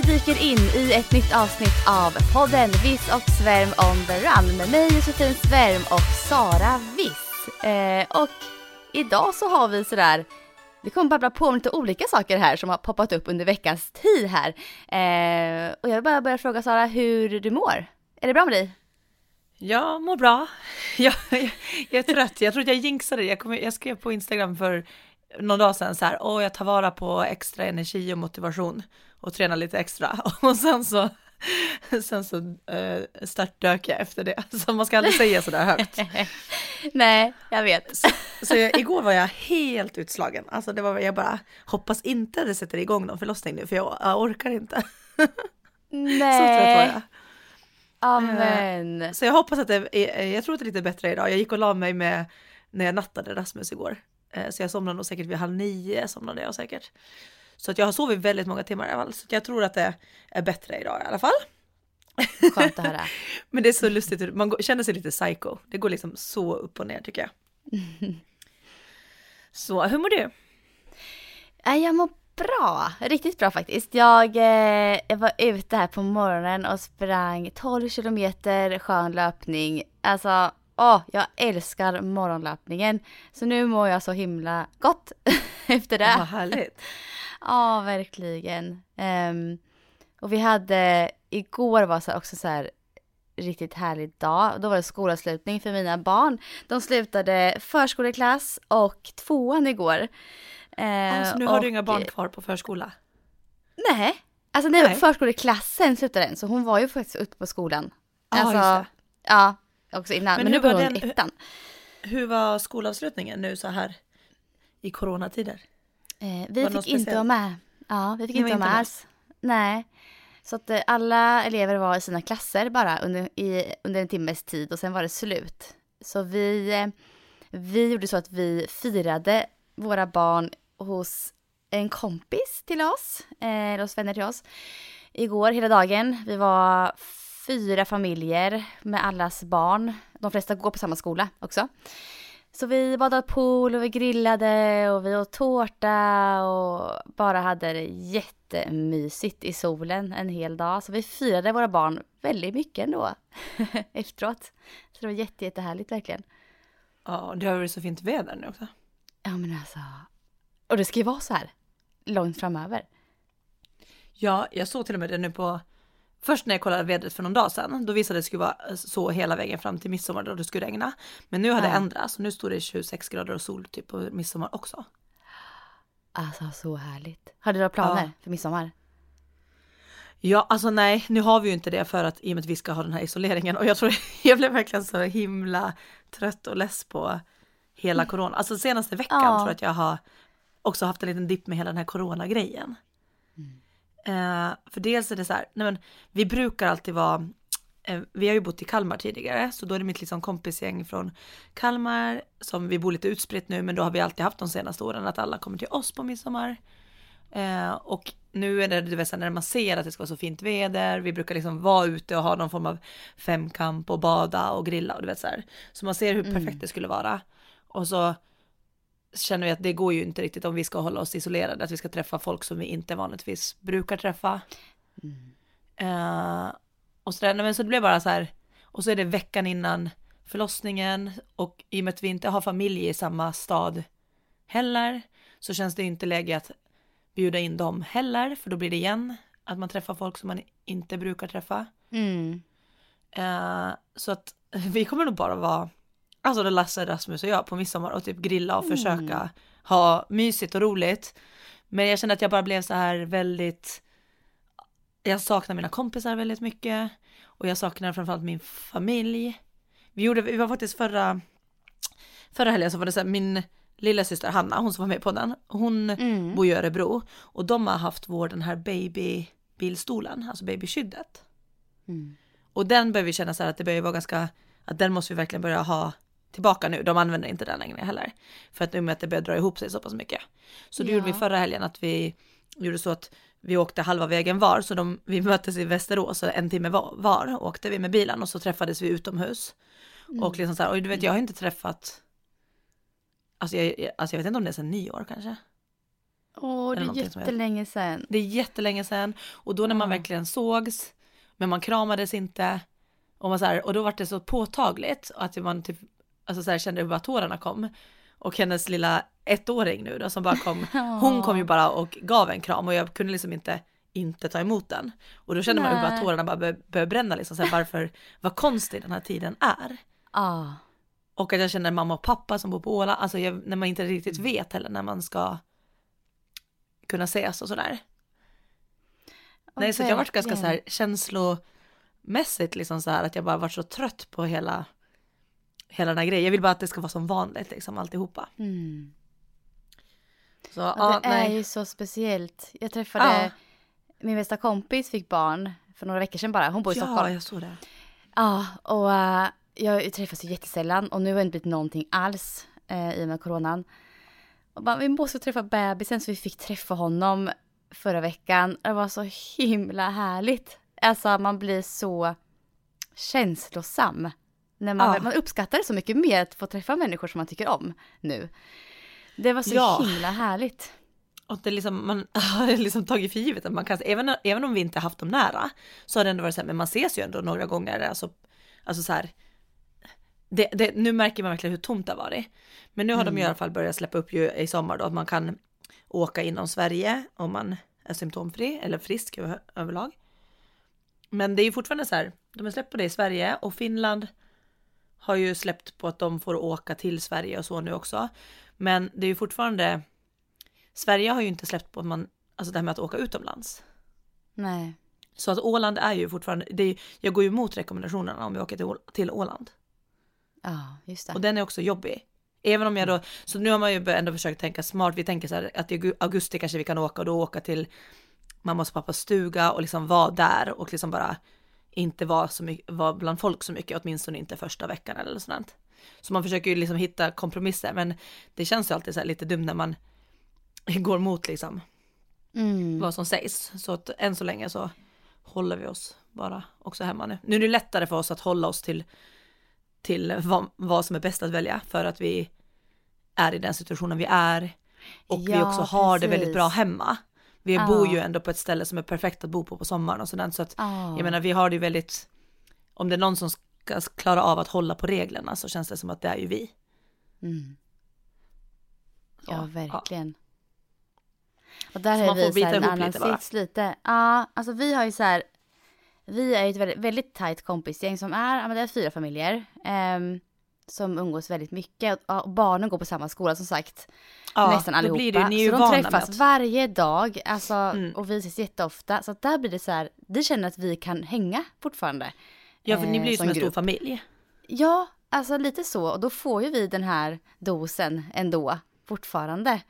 Vi dyker in i ett nytt avsnitt av podden Viss och Svärm on the run med mig Josefin Svärm och Sara Viss. Eh, och idag så har vi sådär, vi kommer babbla på om lite olika saker här som har poppat upp under veckans tid här. Eh, och jag vill bara börja fråga Sara hur du mår. Är det bra med dig? Jag mår bra. Jag, jag, jag är trött. Jag tror att jag jinxade det. Jag, kom, jag skrev på Instagram för någon dag sedan så här, åh jag tar vara på extra energi och motivation och tränar lite extra. Och sen så, sen så uh, störtdök jag efter det. Så man ska aldrig säga sådär högt. Nej, jag vet. Så, så jag, igår var jag helt utslagen. Alltså det var, jag bara hoppas inte det sätter igång någon förlossning nu för jag, jag orkar inte. Nej. Så trött var jag. Amen. Så jag hoppas att det är, jag tror att det är lite bättre idag. Jag gick och la mig med, när jag nattade Rasmus igår. Eh, Så jag somnade nog säkert vid halv nio, somnade jag säkert. Så att jag har sovit väldigt många timmar i alla fall. Så jag tror att det är bättre idag i alla fall. Skönt att höra. Men det är så lustigt, man känner sig lite psycho. Det går liksom så upp och ner tycker jag. Så hur mår du? Jag mår bra. Riktigt bra faktiskt. Jag, eh, jag var ute här på morgonen och sprang 12 kilometer skön löpning. Alltså, åh, jag älskar morgonlöpningen. Så nu mår jag så himla gott efter det. Vad härligt. Ja, verkligen. Ehm, och vi hade, igår var så också så här riktigt härlig dag. Då var det skolavslutning för mina barn. De slutade förskoleklass och tvåan igår. Eh, Alltså, nu har och- du inga barn kvar på förskola. Nej, alltså nej, Nej. förskoleklassen slutade den, så hon var ju faktiskt ute på skolan. Ja, alltså, ja, också innan. Men Men, nu var hon ettan. Hur var skolavslutningen nu så här i coronatider? Eh, vi Var fick inte vara med. Ja, vi fick Ni inte vara med alls. Nej. Så att eh, alla elever var i sina klasser bara under, i, under en timmes tid och sen var det slut. Så vi, eh, vi gjorde så att vi firade våra barn hos en kompis till oss, eh, hos vänner till oss, igår hela dagen. Vi var fyra familjer med allas barn. De flesta går på samma skola också. Så vi badade pool och vi grillade och vi åt tårta och bara hade det jättemysigt i solen en hel dag. Så vi firade våra barn väldigt mycket ändå efteråt. Så det var jätte, jättehärligt verkligen. Ja, det har varit så fint väder nu också. Ja men alltså. Och det ska ju vara så här långt framöver. Ja, jag såg till och med det nu på Först när jag kollade vädret för någon dag sedan, då visade det skulle vara så hela vägen fram till midsommar då det skulle regna. Men nu har det Ja. ändrats och nu står det 26 grader och sol typ på midsommar också. Alltså så härligt. Har du några planer Ja. för midsommar? Ja, alltså nej, nu har vi ju inte det för att i och med att vi ska ha den här isoleringen och jag tror jag blev verkligen så himla trött och less på hela corona. Alltså senaste veckan Ja. tror jag att jag har också haft en liten dipp med hela den här corona-grejen. Eh, för dels är det så här, nej men vi brukar alltid vara, eh, vi har ju bott i Kalmar tidigare, så då är det mitt liksom kompisgäng från Kalmar som vi bor lite utspritt nu, men då har vi alltid haft de senaste åren att alla kommer till oss på midsommar. Eh, och nu är det, du vet, när man ser att det ska vara så fint väder, vi brukar liksom vara ute och ha någon form av femkamp och bada och grilla och du vet så här. Så man ser hur perfekt det skulle vara. Och så känner vi att det går ju inte riktigt om vi ska hålla oss isolerade, att vi ska träffa folk som vi inte vanligtvis brukar träffa. Eh, och så, där, nej, men så det blev bara så här, och så är det veckan innan förlossningen och i och med att vi inte har familj i samma stad heller så känns det inte läge att bjuda in dem heller för då blir det igen att man träffar folk som man inte brukar träffa. Mm. Eh, så att vi kommer nog bara vara, alltså det Lasse, Rasmus och jag på midsommar och typ grilla och försöka ha mysigt och roligt. Men jag kände att jag bara blev så här väldigt, jag saknar mina kompisar väldigt mycket och jag saknar framförallt min familj. vi gjorde, vi var faktiskt förra, förra helgen så var det så här, min lilla syster Hanna, hon som var med på den, hon Mm. bor i Örebro och de har haft vår den här babybilstolen, alltså babyskyddet. Mm. Och den börjar vi känna så här att det börjar vara ganska, att den måste vi verkligen börja ha tillbaka nu. De använder inte den längre heller. För att nu med att det börjar dra ihop sig så pass mycket. Så det Ja. gjorde vi förra helgen att vi gjorde så att vi åkte halva vägen var, så de, vi möttes i Västerås så en timme var, var åkte vi med bilen och så träffades vi utomhus. Mm. Och liksom så här, och du vet jag har inte träffat, alltså jag, alltså jag vet inte om det är sedan nyår kanske. Åh, det är jättelänge sedan. Det är jättelänge sedan och då när man Ja. verkligen sågs, men man kramades inte och, man så här, och då var det så påtagligt att man typ, alltså så här, kände hur bara tårarna kom. Och hennes lilla ettåring nu då som bara kom, hon kom ju bara och gav en kram och jag kunde liksom inte inte ta emot den. Och då kände man hur bara Nej. tårarna bara bör- började bränna liksom, så här, varför, vad konstig den här tiden är. Ja. Och att jag känner mamma och pappa som bor på Åland, alltså jag, när man inte riktigt vet heller när man ska kunna ses och sådär. Nej, så jag varit ganska så här känslomässigt liksom så här att jag bara varit så trött på hela, hela den här grejen. Jag vill bara att det ska vara som vanligt liksom alltihopa. Mm. Så Ja, ja, det är nej. ju så speciellt. Jag träffade Ja. min bästa kompis fick barn för några veckor sedan bara. Hon bor i Ja, Stockholm. jag såg det. Ja, och eh, jag träffas ju jättesällan och nu har det inte blivit någonting alls uh, i och med coronan. Och bara, vi måste träffa bebisen så vi fick träffa honom förra veckan. Det var så himla härligt. Alltså man blir så känslosam. När man, Ja. man uppskattar det så mycket mer att få träffa människor som man tycker om nu. Det var så Ja. himla härligt. Och det liksom, man har liksom tagit för givet att man kan, även, även om vi inte haft dem nära, så har det ändå varit så här, men man ses ju ändå några gånger, alltså, alltså så här, det, det, nu märker man verkligen hur tomt det har varit. Men nu har de i alla fall börjat släppa upp ju i sommar då, att man kan åka inom Sverige om man är symptomfri eller frisk över, överlag. Men det är ju fortfarande så här, de har släppt på det i Sverige och Finland har ju släppt på att de får åka till Sverige och så nu också. Men det är ju fortfarande, Sverige har ju inte släppt på att man, alltså det här med att åka utomlands. Nej. Så att Åland är ju fortfarande, det är, jag går ju emot rekommendationerna om vi åker till, till Åland. Ja, just det. Och den är också jobbig. Även om jag då, så nu har man ju ändå försökt tänka smart, vi tänker så här att i augu- augusti kanske vi kan åka och då åka till mammas och pappas stuga och liksom vara där och liksom bara inte vara så mycket, vara bland folk så mycket, åtminstone inte första veckan eller sånt. Så man försöker ju liksom hitta kompromisser, men det känns ju alltid så lite dumt när man går mot liksom Mm. vad som sägs. Så att än så länge så håller vi oss bara också hemma nu. Nu är det lättare för oss att hålla oss till, till vad, vad som är bäst att välja för att vi är i den situationen vi är och vi Ja, också har det väldigt precis. bra hemma. Vi Ja. bor ju ändå på ett ställe som är perfekt att bo på på sommaren och sådant så att Ja. jag menar vi har det ju väldigt, om det är någon som ska klara av att hålla på reglerna så känns det som att det är ju vi. Mm. Ja, Ja, verkligen. Och där Så har vi så här en annan sits lite. Ja, alltså vi har ju så här, vi är ju ett väldigt, väldigt tajt kompisgäng som är, ja men det är fyra familjer. ehm, som umgås väldigt mycket och, barnen går på samma skola som sagt. Ja, nästan allihopa. blir det ni är ju så de med träffas att, varje dag, alltså, Mm. och vi ses jätteofta. Så där blir det så här, vi känner att vi kan hänga fortfarande. ja för ni eh, blir ju som en stor grupp. familj. Ja, alltså lite så. Och då får ju vi den här dosen ändå fortfarande.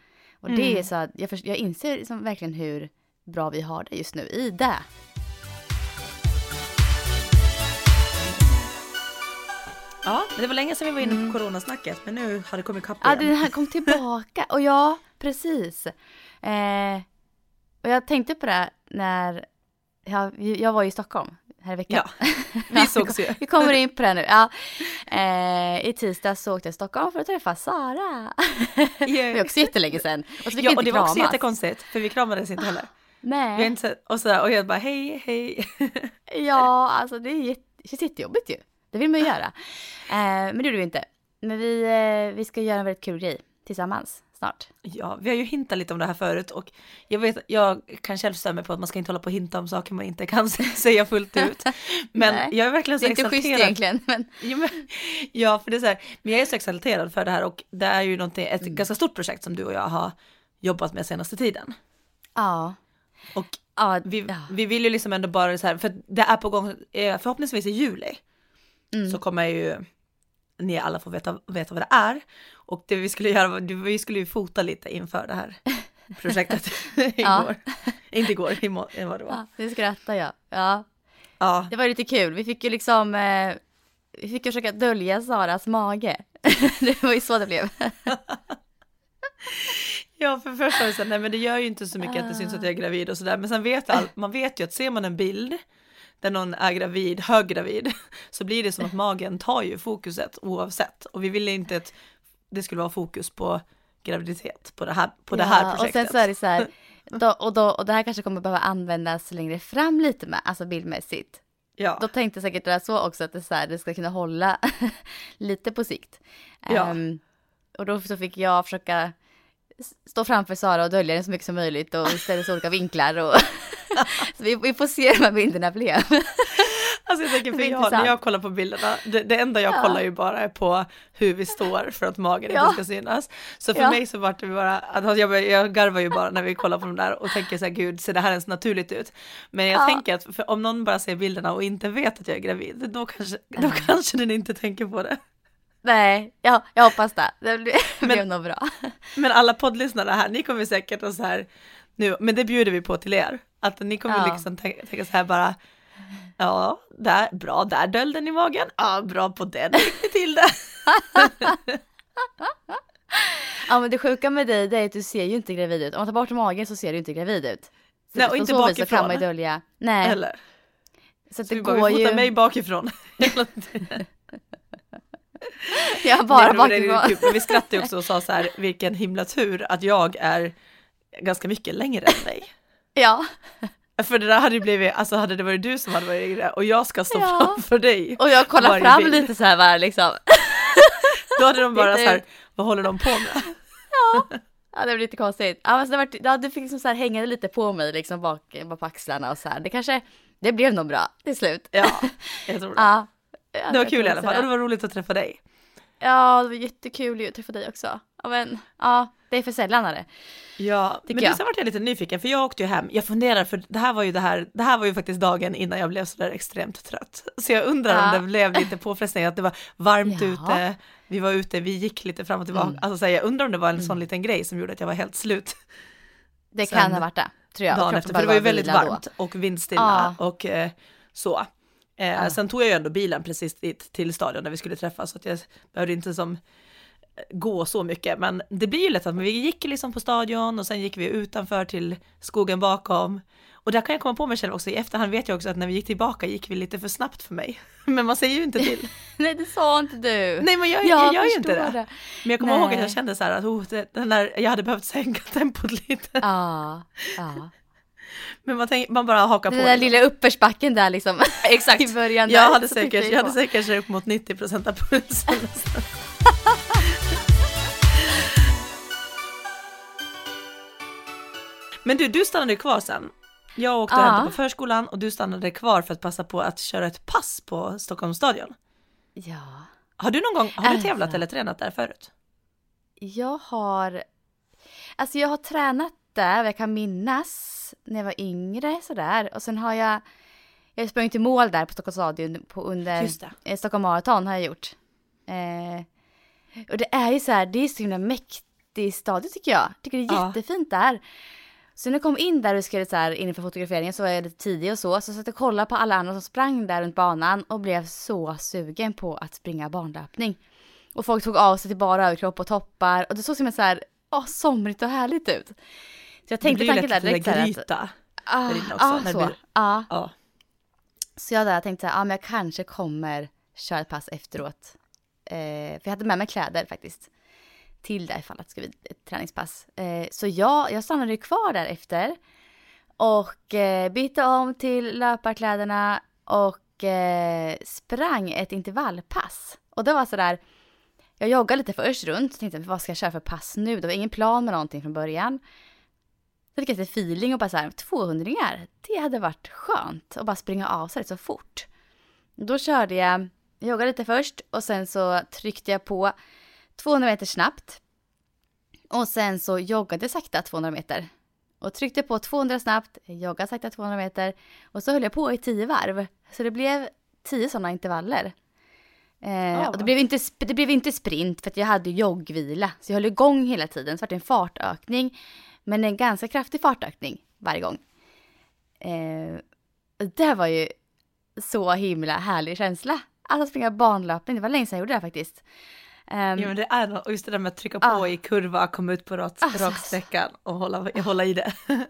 Och det Mm. är så att jag, jag inser liksom verkligen hur bra vi har det just nu i det. Ja, men det var länge sedan vi var inne på coronasnacket men nu har det kommit kapp Mm. Ja, igen. den här kom tillbaka. Och ja, precis. Eh, och jag tänkte på det när jag, jag var i Stockholm här i veckan. Ja, vi sågs ju. Vi kommer in på det nu. Ja. Eh, I tisdags så åkte jag till Stockholm för att träffa Sara. Det var också jättelänge sedan. Och så fick vi Ja, inte och det var också kramas. jättekonstigt för vi kramades inte heller. Vi har Nej. inte och, sådär, och jag bara hej, hej. Ja, alltså det är jätte, jättejobbigt ju. Det vill man ju göra. Eh, men det gjorde vi inte. Men vi, eh, vi ska göra en väldigt kul grej tillsammans snart. Ja, vi har ju hintat lite om det här förut och jag vet, jag kan själv störa mig på att man ska inte hålla på och hinta om saker man inte kan säga fullt ut. Men Nej, jag är verkligen Det så är inte schysst exalterad. egentligen, men Ja, men, ja, för det är så här, men jag är så exalterad för det här och det är ju någonting, ett Mm. ganska stort projekt som du och jag har jobbat med senaste tiden. ja. Och ja, vi, ja. vi vill ju liksom ändå bara så här, för det är på gång, eh, förhoppningsvis i juli Mm. så kommer ju ni alla får veta, veta vad det är. Och det vi skulle göra var, vi skulle ju fota lite inför det här projektet igår. Inte igår, imorgon vad det var. Ja, det skrattar jag. Ja. Ja, Det var lite kul. Vi fick ju liksom, eh, vi fick ju försöka dölja Saras mage. det var ju så det blev. ja för först var det så här, nej men det gör ju inte så mycket att det syns att jag är gravid och sådär. Men sen vet all, man vet ju att ser man en bild där någon är gravid, höggravid, så blir det som att magen tar ju fokuset oavsett. Och vi ville inte att det skulle vara fokus på graviditet på det här, på det här Ja, projektet. Och sen så är det så här, då, och, då, och det här kanske kommer behöva användas längre fram lite med, alltså bildmässigt. ja. Då tänkte jag säkert det så också att det, så här, det ska kunna hålla lite på sikt. Ja. Ehm, och då så fick jag försöka stå framför Sara och dölja den så mycket som möjligt och ställa sig olika vinklar. Och vi, vi får se hur de här bilderna blev. Alltså jag tänker, för jag, när jag kollar på bilderna, det, det enda jag Ja. kollar ju bara är på hur vi står för att magen Ja. inte ska synas. Så för Ja. mig så var det bara, alltså jag, jag garvar ju bara när vi kollar på de där och tänker så här, gud, ser det här ens naturligt ut? Men jag Ja. tänker att om någon bara ser bilderna och inte vet att jag är gravid, då kanske, då kanske den inte tänker på det. Nej, ja, jag hoppas det. Det blev, blev nog bra. Men alla poddlyssnare här, ni kommer säkert att så här, nu, men det bjuder vi på till er, att ni kommer Ja. liksom tänka, tänka så här bara, ja, där, bra, där döljde ni magen, ja, bra på den till det. Ja men det sjuka med dig det är att du ser ju inte gravid ut. Om man tar bort magen så ser du inte gravid ut. Så Nej, och inte så vis så bakifrån. kan man ju dölja. Nej, Eller? så att Så det vi bara, går vi fotar ju. mig bakifrån. Hela tiden. Ja, bara det bakifrån. kul, Men vi skrattade också och sa så här, vilken himla tur att jag är ganska mycket längre än dig. Ja, För det där hade ju blivit, alltså hade det varit du som hade varit yngre och jag ska stå Ja. framför dig. och jag kollar fram bild. lite så här bara liksom. Då hade de bara så här, vad håller de på med? Ja, det blev lite konstigt. Ja, men så det, var, ja, du fick liksom så här hänga lite på mig liksom bak, bak på axlarna och så här. Det kanske, det blev nog bra till slut. Ja, jag tror det. Ja. Ja, Det var kul i alla fall och det. var roligt att träffa dig. Ja, det var jättekul att träffa dig också. Ja, men ja, det är för sällan det. Ja, men jag. du, sen vart jag lite nyfiken för jag åkte ju hem. Jag funderar för det här var ju det här, det här var ju faktiskt dagen innan jag blev så där extremt trött. Så jag undrar Ja. om det blev lite påfrestning att det var varmt Ja. ute, vi var ute, vi gick lite fram och tillbaka. Mm. Alltså så här, jag undrar om det var en sån liten grej som gjorde att jag var helt slut Det Sen kan ha varit det, tror jag. dagen efter. För det var ju väldigt vila då. varmt och vindstilla Ja. och eh, så. Eh, Ja. Sen tog jag ju ändå bilen precis dit till stadion där vi skulle träffas så att jag behövde inte som eh, gå så mycket men det blir ju lätt att vi gick liksom på stadion och sen gick vi utanför till skogen bakom och där kan jag komma på mig själv också i efterhand vet jag också att när vi gick tillbaka gick vi lite för snabbt för mig men man säger ju inte till Nej, det sa inte du. nej men jag, jag, gör ju inte förstår det men jag kommer ihåg att Nej. jag kände så här att oh, det, den där, jag hade behövt sänka tempot lite Ja, ja. Men man, tänk, man bara hakar på Den där det. lilla uppförsbacken där liksom. Exakt. I början Jag där, hade säkert, jag hade säkert upp mot 90 procent av pulsen. Men du, du stannade kvar sen. Jag åkte och hämtade på förskolan och du stannade kvar för att passa på att köra ett pass på Stockholms stadion. Ja. Har du någon gång, har du Alltså. tävlat eller tränat där förut? Jag har, alltså jag har tränat där, vad jag kan minnas, när jag var yngre sådär. Och sen har jag, jag sprungit i mål där på Stockholms stadion på under eh, Stockholm Marathon har jag gjort. Eh, och det är ju så här, det är så himla mäktig stadion tycker jag. Tycker det är Ja. jättefint där. Så när jag kom in där och skulle så här inför fotograferingen så var jag lite tidig och så. Så satt jag och kollade på alla andra som sprang där runt banan och blev så sugen på att springa banlöpning. Och folk tog av sig till bara överkropp och toppar och det såg som en så här, åh, somrigt och härligt ut. Så jag Det tänkte blir ju tanken där lätt lite direkt så här att, gryta. ah, där inne också, ah, det så, blir- ja. Ja. Så jag där tänkte så här, ja men jag kanske kommer köra ett pass efteråt. Eh, för jag hade med mig kläder faktiskt. Till det ifall att det skulle bli ett träningspass. Eh, så jag, jag stannade ju kvar där efter. Och eh, bytte om till löparkläderna och eh, sprang ett intervallpass. Och det var sådär, jag joggade lite först runt, tänkte vad ska jag köra för pass nu? Det var ingen plan med någonting från början. Så fick jag lite feeling och bara så här, 200 det hade varit skönt att bara springa av sig så fort. Då körde jag, jag joggade lite först och sen så tryckte jag på 200 meter snabbt. Och sen så joggade jag sakta 200 meter. Och tryckte på 200 snabbt, joggade sakta 200 meter. Och så höll jag på i 10 varv. Så det blev 10 sådana intervaller. Eh, och det, blev inte, det blev inte sprint för att jag hade joggvila. Så jag höll igång hela tiden. Så det var en fartökning. Men en ganska kraftig fartökning varje gång. Eh, det var ju så himla härlig känsla. Alltså springa banlöpning, det var länge sedan jag gjorde det faktiskt. Ehm, Ja men det är något, och just det där med att trycka på Ah. i kurva, komma ut på rak, Alltså, raksträckan och hålla, hålla i det.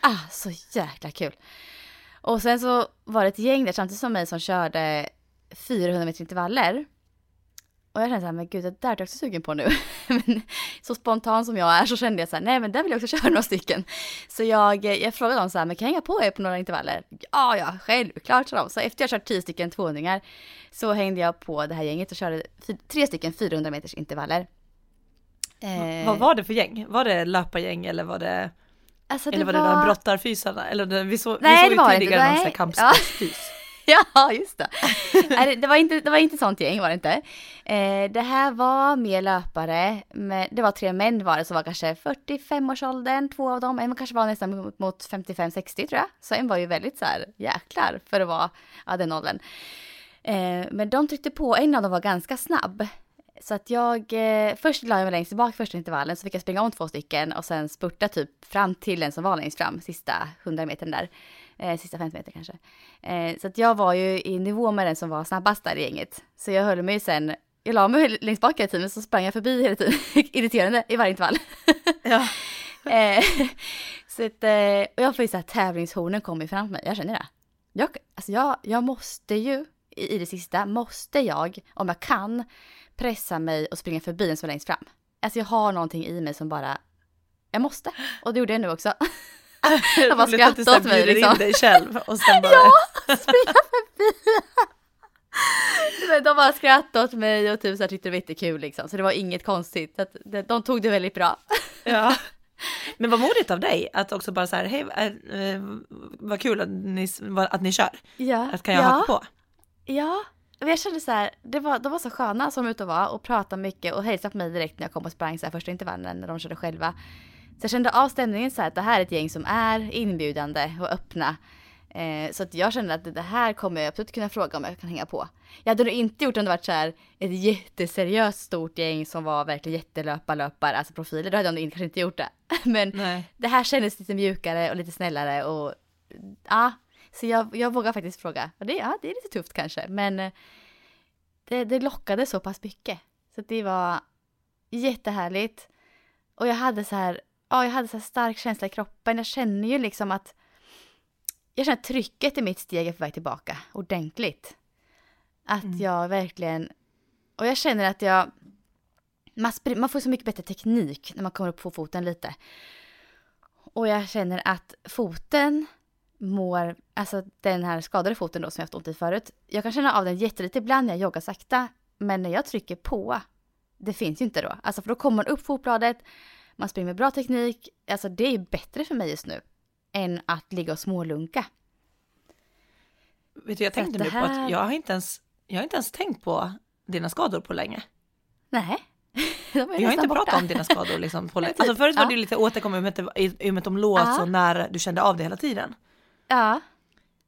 Ah, så jäkla kul. Och sen så var det ett gäng där samtidigt som mig som körde 400 meter intervaller. Och jag kände så här, men gud det där är jag också sugen på nu. men så spontan som jag är så kände jag så här, nej men där vill jag också köra några stycken. Så jag, jag frågade dem så här, men kan jag hänga på er på några intervaller? Ja, ja, självklart sa de. Så efter jag kört 10 stycken 200 så hängde jag på det här gänget och körde tre stycken 400 meters intervaller. Eh, Vad var det för gäng? Var det löpargäng eller var det, alltså, eller var det där brottarfysarna? Eller det, vi, så, vi Nej, såg det ju var det tidigare inte, någon sån här kampsportsfys. Ja, Ja, just det. Det- var inte, det var inte sånt gäng var det inte. Eh, det här var mer löpare. Det var tre män var det som var kanske 45-årsåldern, två av dem. En kanske var nästan mot, mot 55-60 tror jag. Så en var ju väldigt så här jäklar för att vara ja, den åldern. Eh, men de tryckte på, en av dem var ganska snabb. Så att jag, eh, först la jag mig längst bak första intervallen så fick jag springa om två stycken och sen spurta typ fram till den som var längst fram, sista 100 metern där. Eh, sista 50 meter kanske. Eh, så att jag var ju i nivå med den som var snabbast där i gänget. Så jag höll mig sen, jag la mig längst bak hela tiden så sprang jag förbi hela tiden, irriterande i varje intervall. Ja. Eh, så att, eh, och jag får ju så här tävlingshornen kommer framför mig, jag känner det. Jag, alltså jag, jag måste ju, i, i det sista, måste jag, om jag kan, pressa mig och springa förbi den som är längst fram. Alltså jag har någonting i mig som bara, jag måste. Och det gjorde jag nu också. De bara skrattade åt mig liksom. in dig själv och sen bara, springa förbi. Men de bara skrattade åt mig och typ så här tyckte det var jättekul liksom. Så det var inget konstigt. Att de, tog det väldigt bra. ja. Men vad modigt av dig att också bara så här, hej, äh, äh, vad kul att ni, att ni kör. Ja. Att kan jag ja. haka på? Ja. Jag kände så här, det var, de var så sköna som ute och var och pratade mycket och hälsade på mig direkt när jag kom och sprang så här första intervallen när de körde själva. Så jag kände av stämningen så här att det här är ett gäng som är inbjudande och öppna. Eh, så att jag kände att det här kommer jag absolut kunna fråga om jag kan hänga på. Jag hade nog inte gjort om det varit så här ett jätteseriöst stort gäng som var verkligen jättelöparlöpare, alltså profiler, då hade jag nog kanske inte gjort det. Men Nej. det här kändes lite mjukare och lite snällare och ja, så jag, jag vågar faktiskt fråga. Och det, ja, det är lite tufft kanske, men eh, det, det lockade så pass mycket. Så det var jättehärligt. Och jag hade så här, ja, jag hade så stark känsla i kroppen. Jag känner ju liksom att jag känner att trycket i mitt steg är på väg tillbaka ordentligt. Att Mm. jag verkligen, och jag känner att jag, man, man får så mycket bättre teknik när man kommer upp på foten lite. Och jag känner att foten mår, alltså den här skadade foten då som jag haft ont i förut. Jag kan känna av den jättelite ibland när jag joggar sakta. Men när jag trycker på, det finns ju inte då. Alltså för då kommer man upp fotbladet, man springer med bra teknik. Alltså det är bättre för mig just nu än att ligga och smålunka. Vet du, jag tänkte nu på att jag har inte ens, jag har inte ens tänkt på dina skador på länge. Nej, Vi har inte pratat borta. om dina skador liksom. På, Typ, alltså förut var ja. det lite återkommande i och med att de låg Ja. så nära, du kände av det hela tiden. Ja,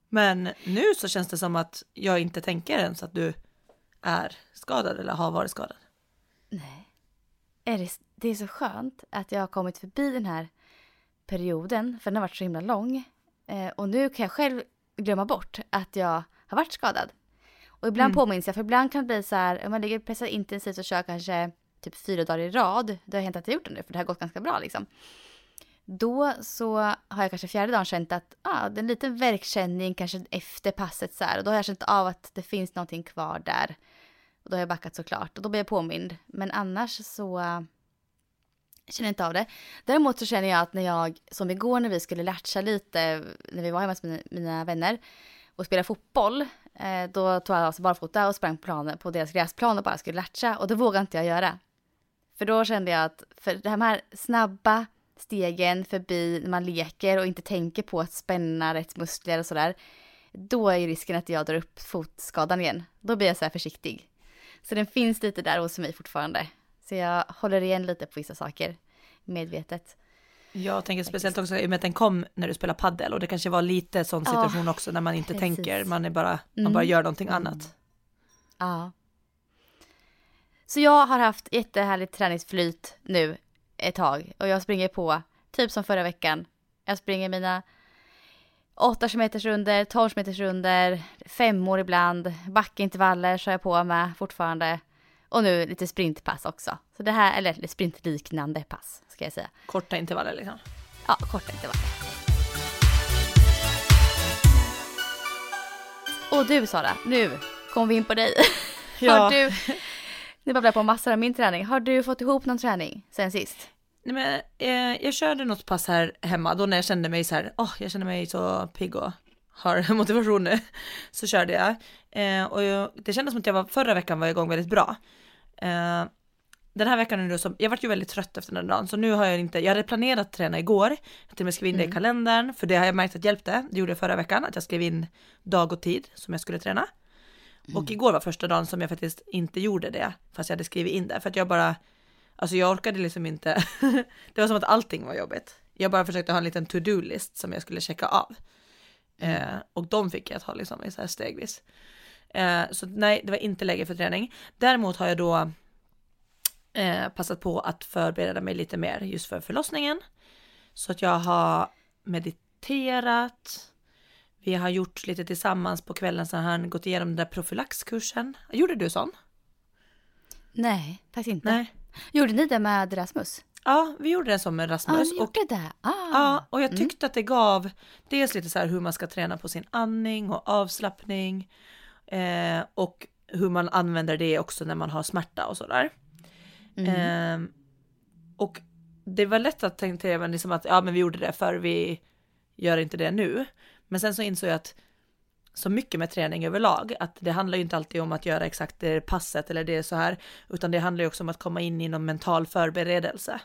Men nu så känns det som att jag inte tänker ens att du är skadad eller har varit skadad. nej. Är det, det är så skönt att jag har kommit förbi den här perioden, för den har varit så himla lång. Eh, och nu kan jag själv glömma bort att jag har varit skadad. Och ibland Mm. påminns jag, för ibland kan det bli så här, om man ligger och pressar intensivt och kör kanske typ fyra dagar i rad, det har hänt att jag gjort det nu, för det har gått ganska bra liksom. Då så har jag kanske fjärde dagen känt att, ah, det är en liten värkkänning kanske efter passet så här, och då har jag känt av att det finns någonting kvar där. Och då har jag backat såklart, och då blir jag påmind. Men annars så jag känner inte av det. Däremot så känner jag att när jag, som igår när vi skulle latcha lite, när vi var hemma hos mina, mina vänner och spelade fotboll, eh, då tog jag alltså barfota och sprang på, planen, på deras gräsplan och bara skulle latcha och det vågade inte jag göra. För då kände jag att, för de här snabba stegen förbi när man leker och inte tänker på att spänna rätt muskler och sådär, då är ju risken att jag drar upp fotskadan igen. Då blir jag så här försiktig. Så den finns lite där hos mig fortfarande. Så jag håller igen lite på vissa saker, medvetet. Jag tänker speciellt också i och med att den kom när du spelar paddel och det kanske var lite sån Ja, situation också när man inte precis. tänker, man är bara, man Mm. bara gör någonting annat. Ja. Så jag har haft jättehärligt träningsflyt nu ett tag och jag springer på, typ som förra veckan. Jag springer mina 8 km runder, 12 km runder, femmor ibland, backintervaller kör jag på med fortfarande. Och nu lite sprintpass också. Så det här, eller sprintliknande pass ska jag säga. Korta intervaller liksom. Ja, korta intervaller. Och du Sara, nu kommer vi in på dig. Ja. Har du, nu babblar jag på massor av min träning. Har du fått ihop någon träning sen sist? Nej, men, eh, jag körde något pass här hemma då när jag kände mig så här, åh, jag känner mig så pigg och har motivation nu. Så körde jag. Eh, och jag, det kändes som att jag var, förra veckan var jag igång väldigt bra. Eh, den här veckan är det så, jag vart ju väldigt trött efter den dagen så nu har jag inte, jag hade planerat att träna igår, jag till och med skrev in det i kalendern för det har jag märkt att hjälpte, det gjorde jag förra veckan, att jag skrev in dag och tid som jag skulle träna. Och igår var första dagen som jag faktiskt inte gjorde det, fast jag hade skrivit in det, för att jag bara, alltså jag orkade liksom inte, det var som att allting var jobbigt. Jag bara försökte ha en liten to-do-list som jag skulle checka av. Eh, och de fick jag ta liksom i så här stegvis. Eh, så nej, det var inte läge för träning. Däremot har jag då eh, passat på att förbereda mig lite mer just för förlossningen. Så att jag har mediterat, vi har gjort lite tillsammans på kvällen så har han gått igenom den där profylaxkursen. Gjorde du sån? Nej, faktiskt inte. Nej. Gjorde ni det med Rasmus? Ja, vi gjorde det som med Ja, Rasmus. ni och, gjorde det. Ah. ja, och jag tyckte att det gav dels lite så här hur man ska träna på sin andning och avslappning. Eh, och hur man använder det också när man har smärta och sådär. Eh, och det var lätt att tänka även liksom att ja men vi gjorde det för vi gör inte det nu. Men sen så insåg jag att så mycket med träning överlag, att det handlar ju inte alltid om att göra exakt det passet eller det så här, utan det handlar ju också om att komma in i någon mental förberedelse.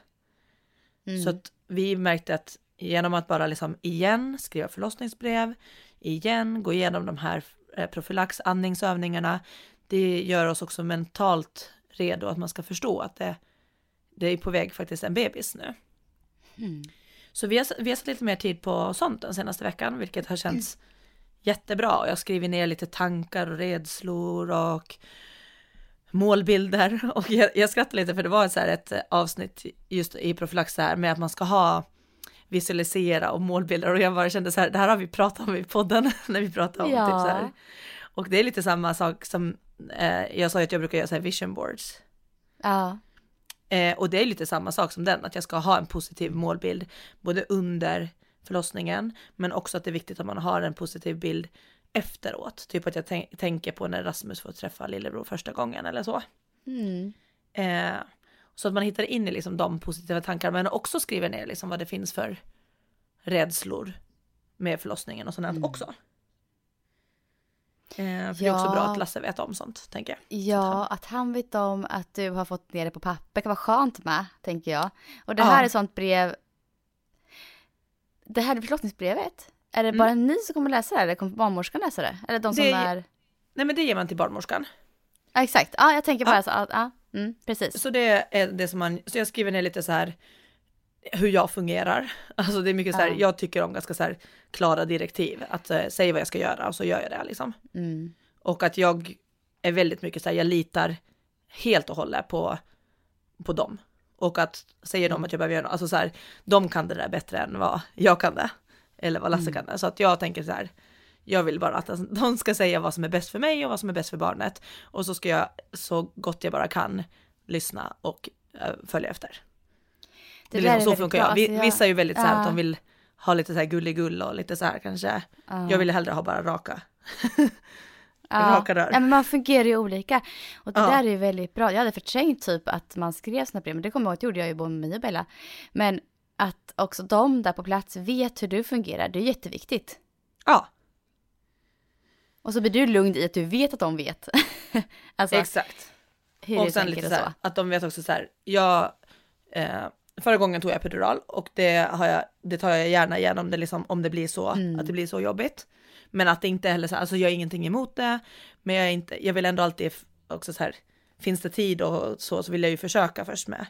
Så att vi märkte att genom att bara liksom igen skriva förlossningsbrev, igen gå igenom de här eh, profylaxandningsövningarna, det gör oss också mentalt redo att man ska förstå att det, det är på väg faktiskt en bebis nu. Så vi har, vi har satt lite mer tid på sånt den senaste veckan, vilket har känts jättebra. Och Jag har skrivit ner lite tankar och rädslor och målbilder. Och jag, jag skrattar lite för det var så här ett avsnitt just i profylax här med att man ska ha visualisera och målbilder och jag bara kände så här, det här har vi pratat om i podden när vi pratar om Ja. typ så här. Och det är lite samma sak som eh, jag sa att jag brukar göra så här vision boards. Ja. Eh, och det är lite samma sak som den, att jag ska ha en positiv målbild både under förlossningen, men också att det är viktigt att man har en positiv bild efteråt. Typ att jag tänk- tänker på när Rasmus får träffa lillebror första gången eller så. Mm. Eh, så att man hittar in i liksom de positiva tankarna, men också skriver ner liksom vad det finns för rädslor med förlossningen och sånt också. Eh, för det är också Ja. bra att Lasse vet om sånt, tänker jag. Ja, att han vet om att du har fått ner det på papper kan vara skönt med, tänker jag. Och det Ja. här är ett sånt brev. Det här är förlossningsbrevet. Är det bara ni som kommer läsa det eller kommer barnmorskan läsa det? Eller de som Det- är... Nej men det ger man till barnmorskan. Ja, exakt. Ja, jag tänker bara Ja. så att, ja, mm, precis. Så det är det som man, så jag skriver ner lite så här hur jag fungerar. Alltså det är mycket så här, Ja. jag tycker om ganska så här klara direktiv. Att eh, säga vad jag ska göra och så gör jag det liksom. Mm. Och att jag är väldigt mycket så här, jag litar helt och hållet på, på dem. Och att säger de att jag behöver göra något, alltså så här, de kan det där bättre än vad jag kan det. Eller vad Lasse kan det. Så att jag tänker så här, jag vill bara att alltså, de ska säga vad som är bäst för mig och vad som är bäst för barnet. Och så ska jag så gott jag bara kan lyssna och eh, följa efter. Det, är där liksom, så funkar bra. jag. Vi, jag- Vissa är ju väldigt så här att Ja. de vill ha lite så här gulligull och lite så här kanske. Ja. Jag vill hellre ha bara raka. Ja. raka rör. ja, men man fungerar ju olika. Och det Ja. där är ju väldigt bra. Jag hade förträngt typ att man skrev såna brev, men det kommer jag ihåg att det gjorde jag ju både med mig och Bella. Men att också de där på plats vet hur du fungerar, det är jätteviktigt. Ja, Och så blir du lugn i att du vet att de vet. alltså exakt. hur och sen lite så här, att de vet också så här, jag, eh, förra gången tog jag epidural och det, har jag, det tar jag gärna igenom det liksom, om det blir så, Mm. att det blir så jobbigt. Men att det inte heller så här, alltså jag har ingenting emot det, men jag, är inte, jag vill ändå alltid också så här, finns det tid och så, så vill jag ju försöka först med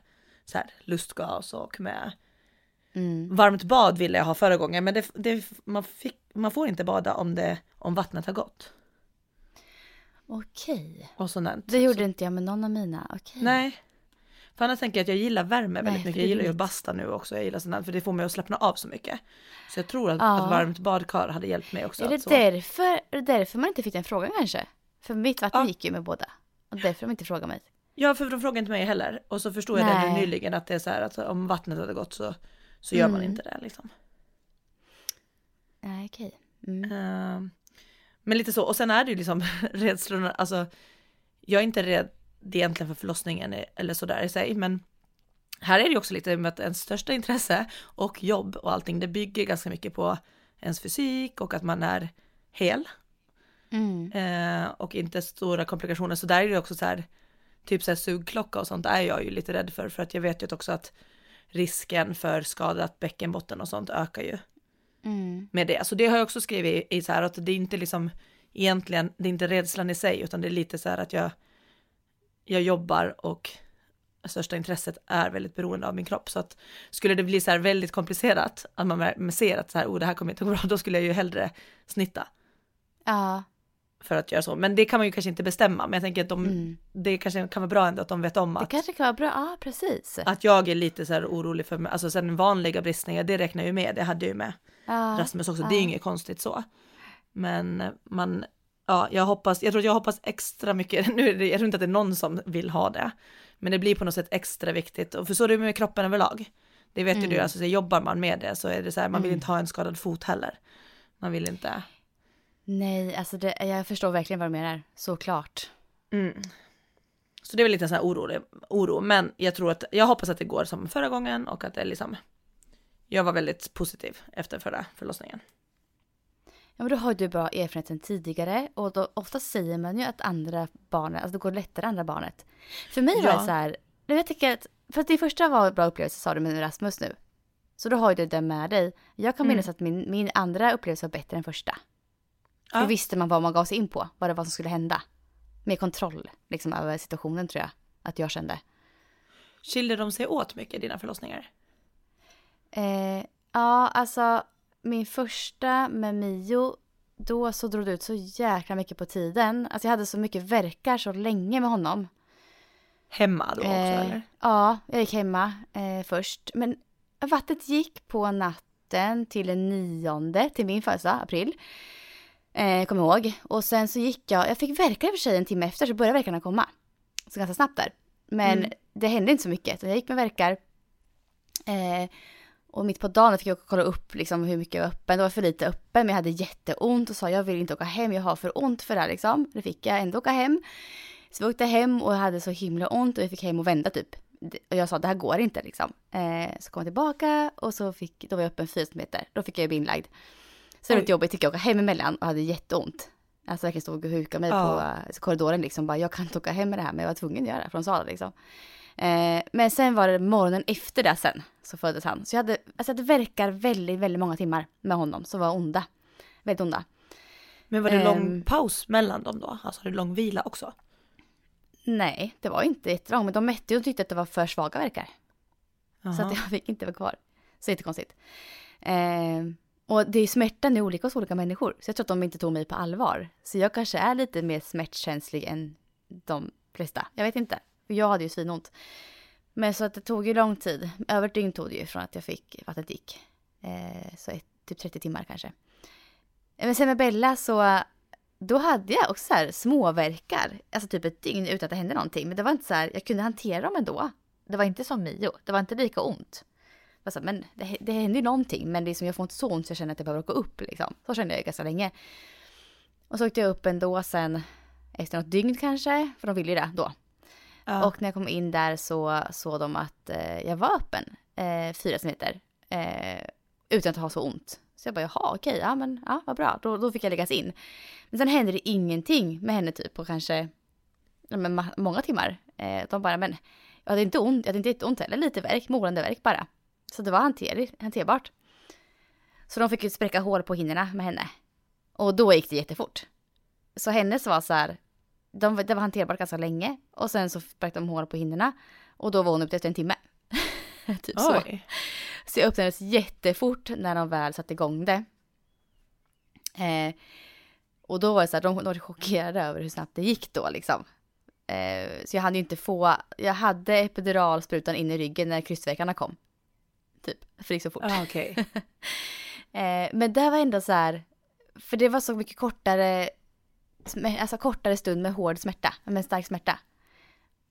så här lustgas och med Mm. varmt bad ville jag ha förra gången, men det, det, man, fick, man får inte bada om, det, om vattnet har gått. Okej. och sånt. Det gjorde inte jag med någon av mina. Okej. Nej. För annars tänker jag att jag gillar värme väldigt Nej, mycket. Jag gillar ju att basta nu också. Jag gillar sånt här, för det får mig att slappna av så mycket. Så jag tror att, Ja. att varmt badkar hade hjälpt mig också. Är det så. därför, är det därför man inte fick den frågan kanske? För mitt vatten Ja. gick ju med båda. Och därför de inte frågar mig. Ja, för de frågar inte mig heller. Och så förstod jag det Nej. nyligen att det är så här att om vattnet hade gått så, så gör man Mm. inte det liksom. Nej, okej. Mm. Ehm, men lite så, och sen är det ju liksom rädslorna, alltså jag är inte rädd egentligen för förlossningen eller sådär i sig, men här är det ju också lite med att ens största intresse och jobb och allting, det bygger ganska mycket på ens fysik och att man är hel Mm. eh, och inte stora komplikationer. Så där är det också så här, typ så här sugklocka och sånt är jag ju lite rädd för, för att jag vet ju också att risken för skadat bäckenbotten och sånt ökar ju Mm. med det. Så det har jag också skrivit i, i så här att det är inte liksom egentligen, det är inte rädslan i sig, utan det är lite så här att jag, jag jobbar och största intresset är väldigt beroende av min kropp. Så att skulle det bli så här väldigt komplicerat, att man ser att så här, oh, det här kommer inte gå bra, då skulle jag ju hellre snitta Ja. för att göra så. Men det kan man ju kanske inte bestämma, men jag tänker att de, Mm. det kanske kan vara bra ändå att de vet om Det att, kanske kan vara bra. Ja, precis. att jag är lite så här orolig för. Alltså sen vanliga bristningar, det räknar jag ju med, det hade jag ju med. Ja. Rasmus också. ja. Det är inget konstigt så. Men man, ja, jag hoppas, jag tror att jag hoppas extra mycket, nu är det, jag tror inte att det är någon som vill ha det, men det blir på något sätt extra viktigt, och för så är det med kroppen överlag. Det vet ju du, Mm. alltså så jobbar man med det så är det så här, man vill Mm. inte ha en skadad fot heller. Man vill inte. Nej, alltså det, jag förstår verkligen vad du menar. Såklart. Mm. Så det är väl lite en sån här oro, oro, men jag tror att, jag hoppas att det går som förra gången och att det är liksom, jag var väldigt positiv efter förra förlossningen. Ja, men då har du bra erfarenhet sedan tidigare och då ofta säger man ju att andra barnet, alltså det går lättare andra barnet. För mig var Ja. det så här, jag tycker att, för att det första var en bra upplevelse sa du med Rasmus nu. Så då har ju du det med dig. Jag kan Mm. minnas att min, min andra upplevelse var bättre än första. För Ja. Då visste man vad man gav sig in på, vad det var som skulle hända. Mer kontroll liksom över situationen tror jag att jag kände. Skiljer de sig åt mycket, dina förlossningar? Eh, ja, alltså min första med Mio, då så drog det ut så jäkla mycket på tiden. Alltså jag hade så mycket verkar så länge med honom. Hemma då också Eh, eller? Ja, jag gick hemma eh, först. Men vattnet gick på natten till den nionde, till min födelsedag, april. Eh, kommer ihåg. Och sen så gick jag, jag fick verkar i och för sig en timme efter så började verkarna komma. Så ganska snabbt där. Men Mm. det hände inte så mycket. Så jag gick med verkar. Eh, och mitt på dagen fick jag kolla upp liksom, hur mycket jag var öppen. Det var för lite öppen men jag hade jätteont och sa jag vill inte åka hem, jag har för ont för det här liksom. Det fick jag ändå åka hem. Så vi åkte hem och jag hade så himla ont och jag fick hem och vända typ. Och jag sa det här går inte liksom. Eh, så kom jag tillbaka och så fick, då var jag öppen fyra meter. Då fick jag bli inlagd. Så det var lite jobbigt, fick jag åka hem emellan och hade jätteont. Alltså verkligen stod och hukade mig Ja. på korridoren liksom. Bara, jag kan inte åka hem med det här men jag var tvungen att göra det för de sa det liksom. Eh, men sen var det morgonen efter det sen så föddes han. Så jag hade, alltså det verkar väldigt, väldigt många timmar med honom som var onda. Väldigt onda. Men var det lång Ehm. paus mellan dem då? Alltså var det lång vila också? Nej, det var inte jättelångt men de mätte ju och tyckte att det var för svaga verkar. Så Jaha. att jag fick inte vara kvar. Så jättekonstigt. Eh, och det är smärtan är olika hos olika människor. Så jag tror att de inte tog mig på allvar. Så jag kanske är lite mer smärtkänslig än de flesta. Jag vet inte. För jag hade ju svinont. Men så att det tog ju lång tid. Över ett dygn tog det ju från att jag fick vattnet gick. Eh, så ett, typ 30 timmar kanske. Men sen med Bella så då hade jag också så här småverkar. Alltså typ ett dygn utan att det hände någonting. Men det var inte så här, jag kunde hantera dem ändå. Det var inte som Mio. Det var inte lika ont. Det men det, det hände ju någonting. Men liksom, jag får inte så ont så jag känner att jag behöver åka upp liksom. Så kände jag ganska länge. Och så åkte jag upp ändå sen efter något dygn kanske. För de ville ju det då. Ja. Och när jag kom in där så såg de att eh, jag var öppen. Eh, fyra centimeter. Eh, utan att ha så ont. Så jag bara, jaha okej, ja men ja, vad bra. Då, då fick jag läggas in. Men sen hände det ingenting med henne typ på kanske ja, men, många timmar. Eh, de bara, men jag hade inte ont, jag hade inte jätteont heller, lite värk, morande värk bara. Så det var hanter, hanterbart. Så de fick ju spräcka hål på hinnorna med henne. Och då gick det jättefort. Så hennes var så här, de, det var hanterbart ganska länge. Och sen så spräckte de hål på hinnorna. Och då var hon uppe efter en timme. typ så. Oj. Så jag öppnades jättefort när de väl satte igång det. Eh, Och då var det så här, de var chockerade över hur snabbt det gick då liksom. Eh, så jag hade ju inte få, jag hade epiduralsprutan in i ryggen när krystveckarna kom. Typ, för det gick så fort. Ah, okej. Eh, men det var ändå så här, för det var så mycket kortare, alltså kortare stund med hård smärta, med stark smärta.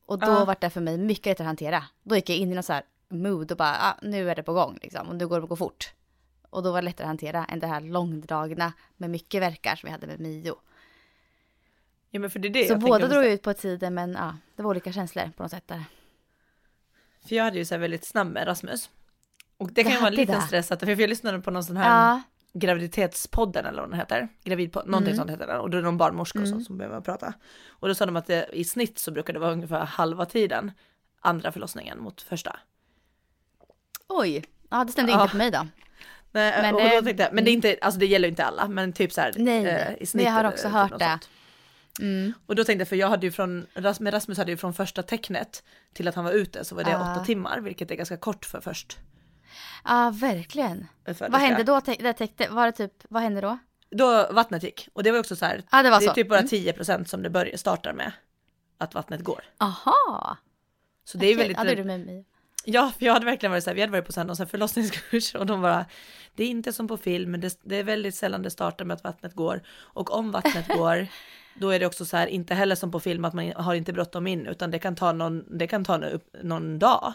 Och då Ja. var det för mig mycket lättare att hantera. Då gick jag in i någon så här mood och bara, ah, nu är det på gång liksom, och nu går det att gå fort. Och då var det lättare att hantera än det här långdragna med mycket verkar som vi hade med Mio. Ja men för det är det så båda drog ut på tiden men ja, det var olika känslor på något sätt där. För jag hade ju så här väldigt snabb med Rasmus. Och det kan ju vara en hade liten det. stress att, för jag lyssnade på någon sån här Ja, graviditetspodden eller vad den heter. Gravidpodd, någonting Mm. sånt heter den. Och då är det någon barnmorska och så Mm. som behöver prata. Och då sa de att det, i snitt så brukar det vara ungefär halva tiden andra förlossningen mot första. oj. Ja, det stämde Ja. inte på mig då. Nej, Men, och då eh, tänkte jag, men det är inte, alltså det gäller inte alla, men typ så här Nej, eh, i snitt. Jag har också typ hört det. sånt. Mm. Och då tänkte jag, för jag hade ju från, med Rasmus hade ju från första tecknet till att han var ute så var det Ah. åtta timmar, vilket är ganska kort för först. Ja, verkligen. Vad hände då? Det täckte, var det typ, vad hände då? Då vattnet gick. Och det var också så här, Ja, det var det är så. typ bara Mm. 10% som det börjar, startar med. Att vattnet går. Aha. Så det är väldigt, Ja, det är du med mig. ja för jag hade verkligen varit så här, vi hade varit på så här, någon så förlossningskurs och de bara, det är inte som på film, men det, det är väldigt sällan det startar med att vattnet går. Och om vattnet går, då är det också så här, inte heller som på film att man har inte bråttom in, utan det kan ta någon, det kan ta nå- upp, någon dag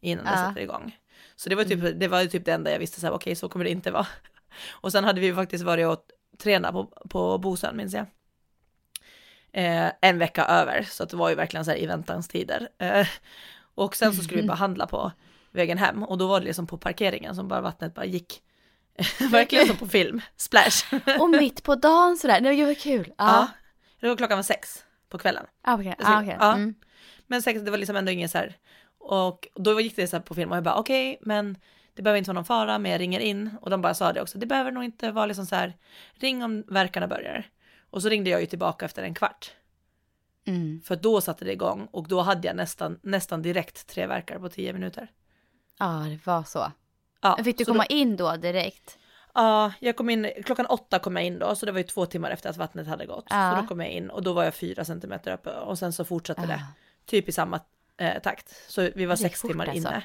innan det Ja. sätter igång. Så det var typ, det var ju typ det enda jag visste så här, okej så kommer det inte vara. Och sen hade vi faktiskt varit och tränat på, på Bosön minns jag. Eh, en vecka över, så att det var ju verkligen så här i väntans tider. Eh, och sen så skulle vi bara handla på vägen hem och då var det liksom på parkeringen som bara vattnet bara gick. verkligen som på film, splash. Och mitt på dagen sådär. Nej, gud vad kul. ja. Ja. Det var klockan var sex på kvällen. Okej. Ja, okej. Ja. Mm. Men sex, det var liksom ändå ingen så här. Och då gick det så här på film och jag bara okej, men det behöver inte vara någon fara, men jag ringer in. Och de bara sa det också, det behöver nog inte vara liksom så här, ring om verkarna börjar. Och så ringde jag ju tillbaka efter en kvart. Mm. För då satte det igång och då hade jag nästan, nästan direkt tre verkar på tio minuter. Ja, det var så. Ja, Fick du komma Då, in då direkt? ja, jag kom in, klockan åtta kom jag in då, så det var ju två timmar efter att vattnet hade gått. Ja. Så då kom jag in och då var jag fyra centimeter uppe och sen så fortsatte det Ja. typ i samma eh, takt. Så vi var sex fort timmar alltså. inne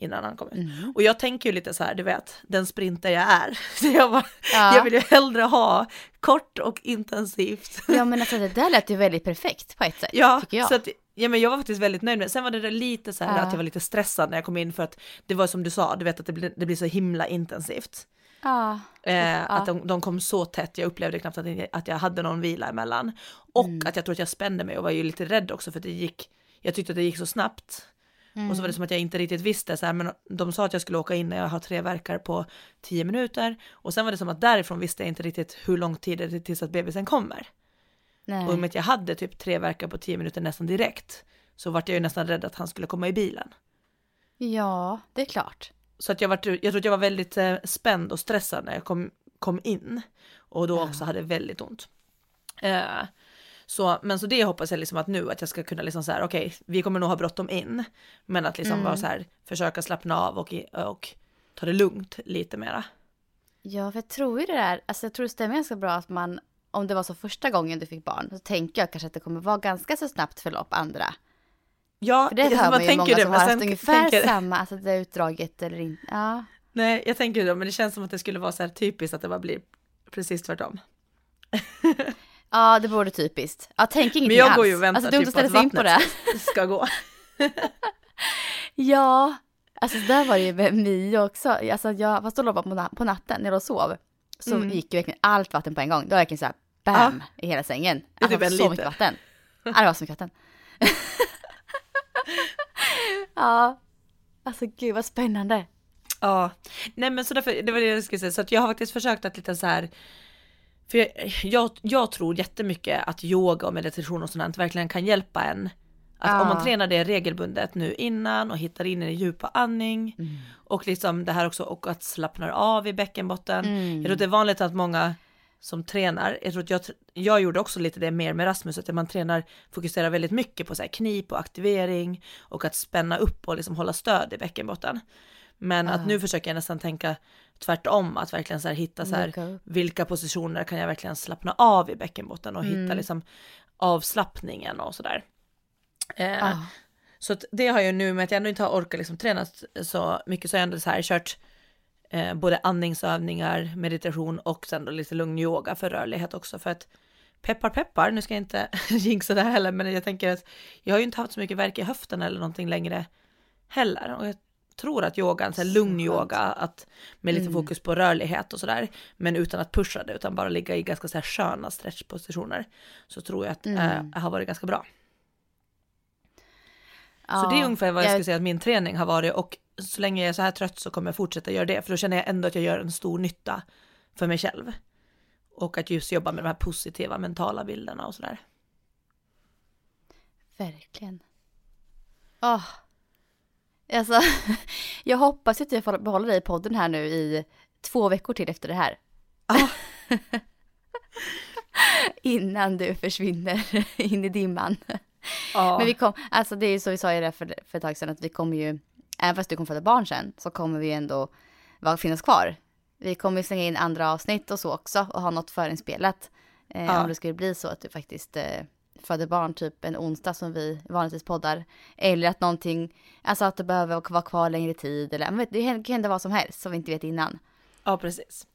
innan han kom ut. Mm. Och jag tänker ju lite så här, du vet, den sprinter jag är. Så jag, bara, Ja. jag vill ju hellre ha kort och intensivt. ja, men alltså det där lät ju väldigt perfekt på ett sätt. Ja, tycker jag. så att, ja men jag var faktiskt väldigt nöjd med. Sen var det där lite så här Ja. att jag var lite stressad när jag kom in för att det var som du sa, du vet att det blir, det blir så himla intensivt. Ja. Eh, Att de, de kom så tätt, jag upplevde knappt att, att jag hade någon vila emellan. Och Mm. att jag tror att jag spände mig och var ju lite rädd också för att det gick, jag tyckte att det gick så snabbt. Och så var det som att jag inte riktigt visste, så här, men de sa att jag skulle åka in när jag har tre verkar på tio minuter. Och sen var det som att därifrån visste jag inte riktigt hur lång tid det är tills att bebisen kommer. Nej. Och i och med att jag hade typ tre verkar på tio minuter nästan direkt så vart jag ju nästan rädd att han skulle komma i bilen. Ja, det är klart. Så att jag, vart, jag tror att jag var väldigt eh, spänd och stressad när jag kom, kom in. Och då Ja. också hade väldigt ont. Eh, så, men så det hoppas jag liksom att nu att jag ska kunna liksom så här, okej, vi kommer nog ha bråttom in. Men att liksom Mm. vara så här, försöka slappna av och, och ta det lugnt lite mera. Ja, för jag tror ju det där, alltså jag tror det stämmer ganska bra att man, om det var så första gången du fick barn, så tänker jag kanske att det kommer vara ganska så snabbt förlopp andra. Ja, För det hör man ju många det, som har haft ungefär tänker- samma, alltså det är utdraget eller inte. Ja. Nej, jag tänker det, men det känns som att det skulle vara så här typiskt att det bara blir precis tvärtom. ja, det vore typiskt. Ja, tänk ingenting Men jag alls. går ju och väntar alltså, typ på att in på det. vattnet ska gå. Ja, alltså där var det ju med Mio också. Alltså jag var så låg på, na- på natten när jag sov. Så Mm. gick ju verkligen allt vatten på en gång. Det var verkligen så här bam i hela sängen. Det är typ Alltså, en så liter. mycket vatten. Ja, det var så mycket vatten. ja, alltså gud vad spännande. Ja, nej men så därför, det var det jag skulle säga, så att jag har faktiskt försökt att lite så här, för jag, jag, jag tror jättemycket att yoga och meditation och sånt verkligen kan hjälpa en. Att om Ja. man tränar det regelbundet nu innan och hittar in i djupa andning och liksom det här också och att slappna av i bäckenbotten. Mm. Jag tror att det är vanligt att många som tränar, jag tror att jag, jag gjorde också lite det mer med Rasmus, att man tränar, fokuserar väldigt mycket på så knip och aktivering och att spänna upp och liksom hålla stöd i bäckenbotten. Men att Ah. nu försöker jag nästan tänka tvärtom, att verkligen så här hitta så här, vilka positioner kan jag verkligen slappna av i bäckenbotten och hitta Mm. liksom avslappningen och sådär. Eh, Ah. Så att det har jag nu med att jag ändå inte har orkat liksom träna så mycket så har jag ändå så här kört eh, både andningsövningar, meditation och sen då lite lugn yoga för rörlighet också för att peppar peppar, nu ska jag inte jinxa det här heller men jag tänker att jag har ju inte haft så mycket värk i höften eller någonting längre heller och jag tror att yogan, så här Så lugn yoga, att med lite Mm. fokus på rörlighet och sådär, men utan att pusha det utan bara ligga i ganska så här sköna stretchpositioner så tror jag att Mm. eh, har varit ganska bra. Så Ja, det är ungefär vad jag jag- skulle säga att min träning har varit och så länge jag är så här trött så kommer jag fortsätta göra det för då känner jag ändå att jag gör en stor nytta för mig själv. Och att just jobba med de här positiva mentala bilderna och sådär. Verkligen. Åh. Alltså, jag hoppas att jag får behålla dig i podden här nu i två veckor till efter det här. Ja. Innan du försvinner in i dimman. Ja, Men vi kom, alltså det är ju så vi sa ju det för, för ett tag sedan att vi kommer ju, även fast du kommer föda barn sen, så kommer vi ändå vara, finnas kvar. Vi kommer slänga in andra avsnitt och så också och ha något förinspelat. Eh, Ja. Om det skulle bli så att du faktiskt eh, föder barn typ en onsdag som vi vanligtvis poddar. Eller att någonting, alltså att det behöver vara kvar längre tid eller vet, det kan hända vad som helst som vi inte vet innan. ja precis.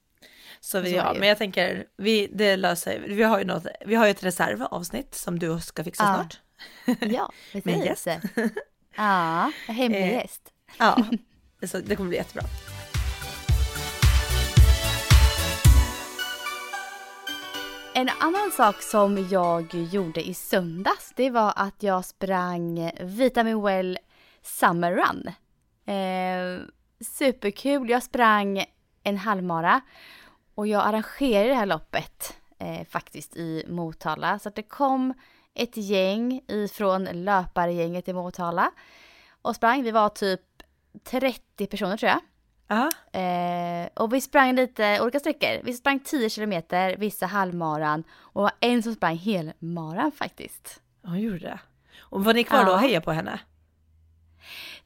Så vi, Så ja, men jag tänker, vi, det löser vi. har ju något, vi har ju ett reservavsnitt som du ska fixa Ja. snart. Ja, precis. Med en gäst. Ja, hemlig Eh, gäst. Ja, så det kommer bli jättebra. En annan sak som jag gjorde i söndags, det var att jag sprang Vitamin Well Summer Run. Eh, superkul, jag sprang en halvmara och jag arrangerade det här loppet eh, faktiskt i Motala. Så att det kom ett gäng ifrån löpargänget i Motala och sprang. Vi var typ 30 personer tror jag. Ja, Eh, och vi sprang lite olika sträckor. Vi sprang 10 kilometer, vissa halvmaran och det var en som sprang helmaran faktiskt. hon gjorde det. Och var ni kvar då Ja. och hejade på henne?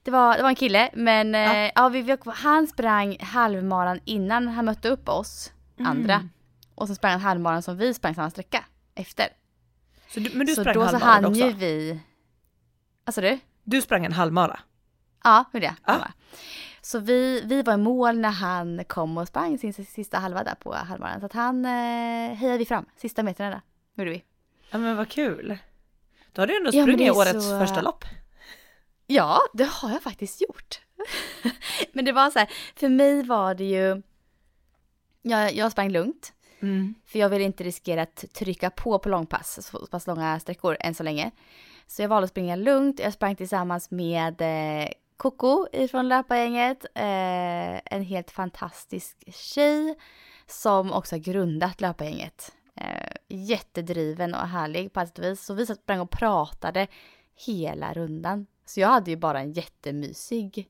Det var, det var en kille, men Ja. ja. ja, vi, vi, han sprang halvmaran innan han mötte upp oss andra. Mm. Och så sprang han halvmaran som vi sprang samma sträcka efter. Så du, men du så sprang då så hann också? ju vi... Alltså du? Du sprang en halvmara? Ja, gjorde jag. Ja. Ja. Så vi, vi var i mål när han kom och sprang sin sista halva där på halvmaran. Så att han eh, hejade vi fram, sista metrarna där. Gjorde vi. Ja men vad kul. Då har du ändå Ja, sprungit är årets så- första lopp. Ja, det har jag faktiskt gjort. Men det var så här, för mig var det ju... Jag, jag sprang lugnt, Mm. för jag ville inte riskera att trycka på på långpass, så pass långa sträckor än så länge. Så jag valde att springa lugnt. Jag sprang tillsammans med eh, Coco ifrån löpargänget, eh, en helt fantastisk tjej som också har grundat löpargänget. Eh, jättedriven och härlig på och vis. Så vi satt sprang och pratade hela rundan. Så jag hade ju bara en jättemysig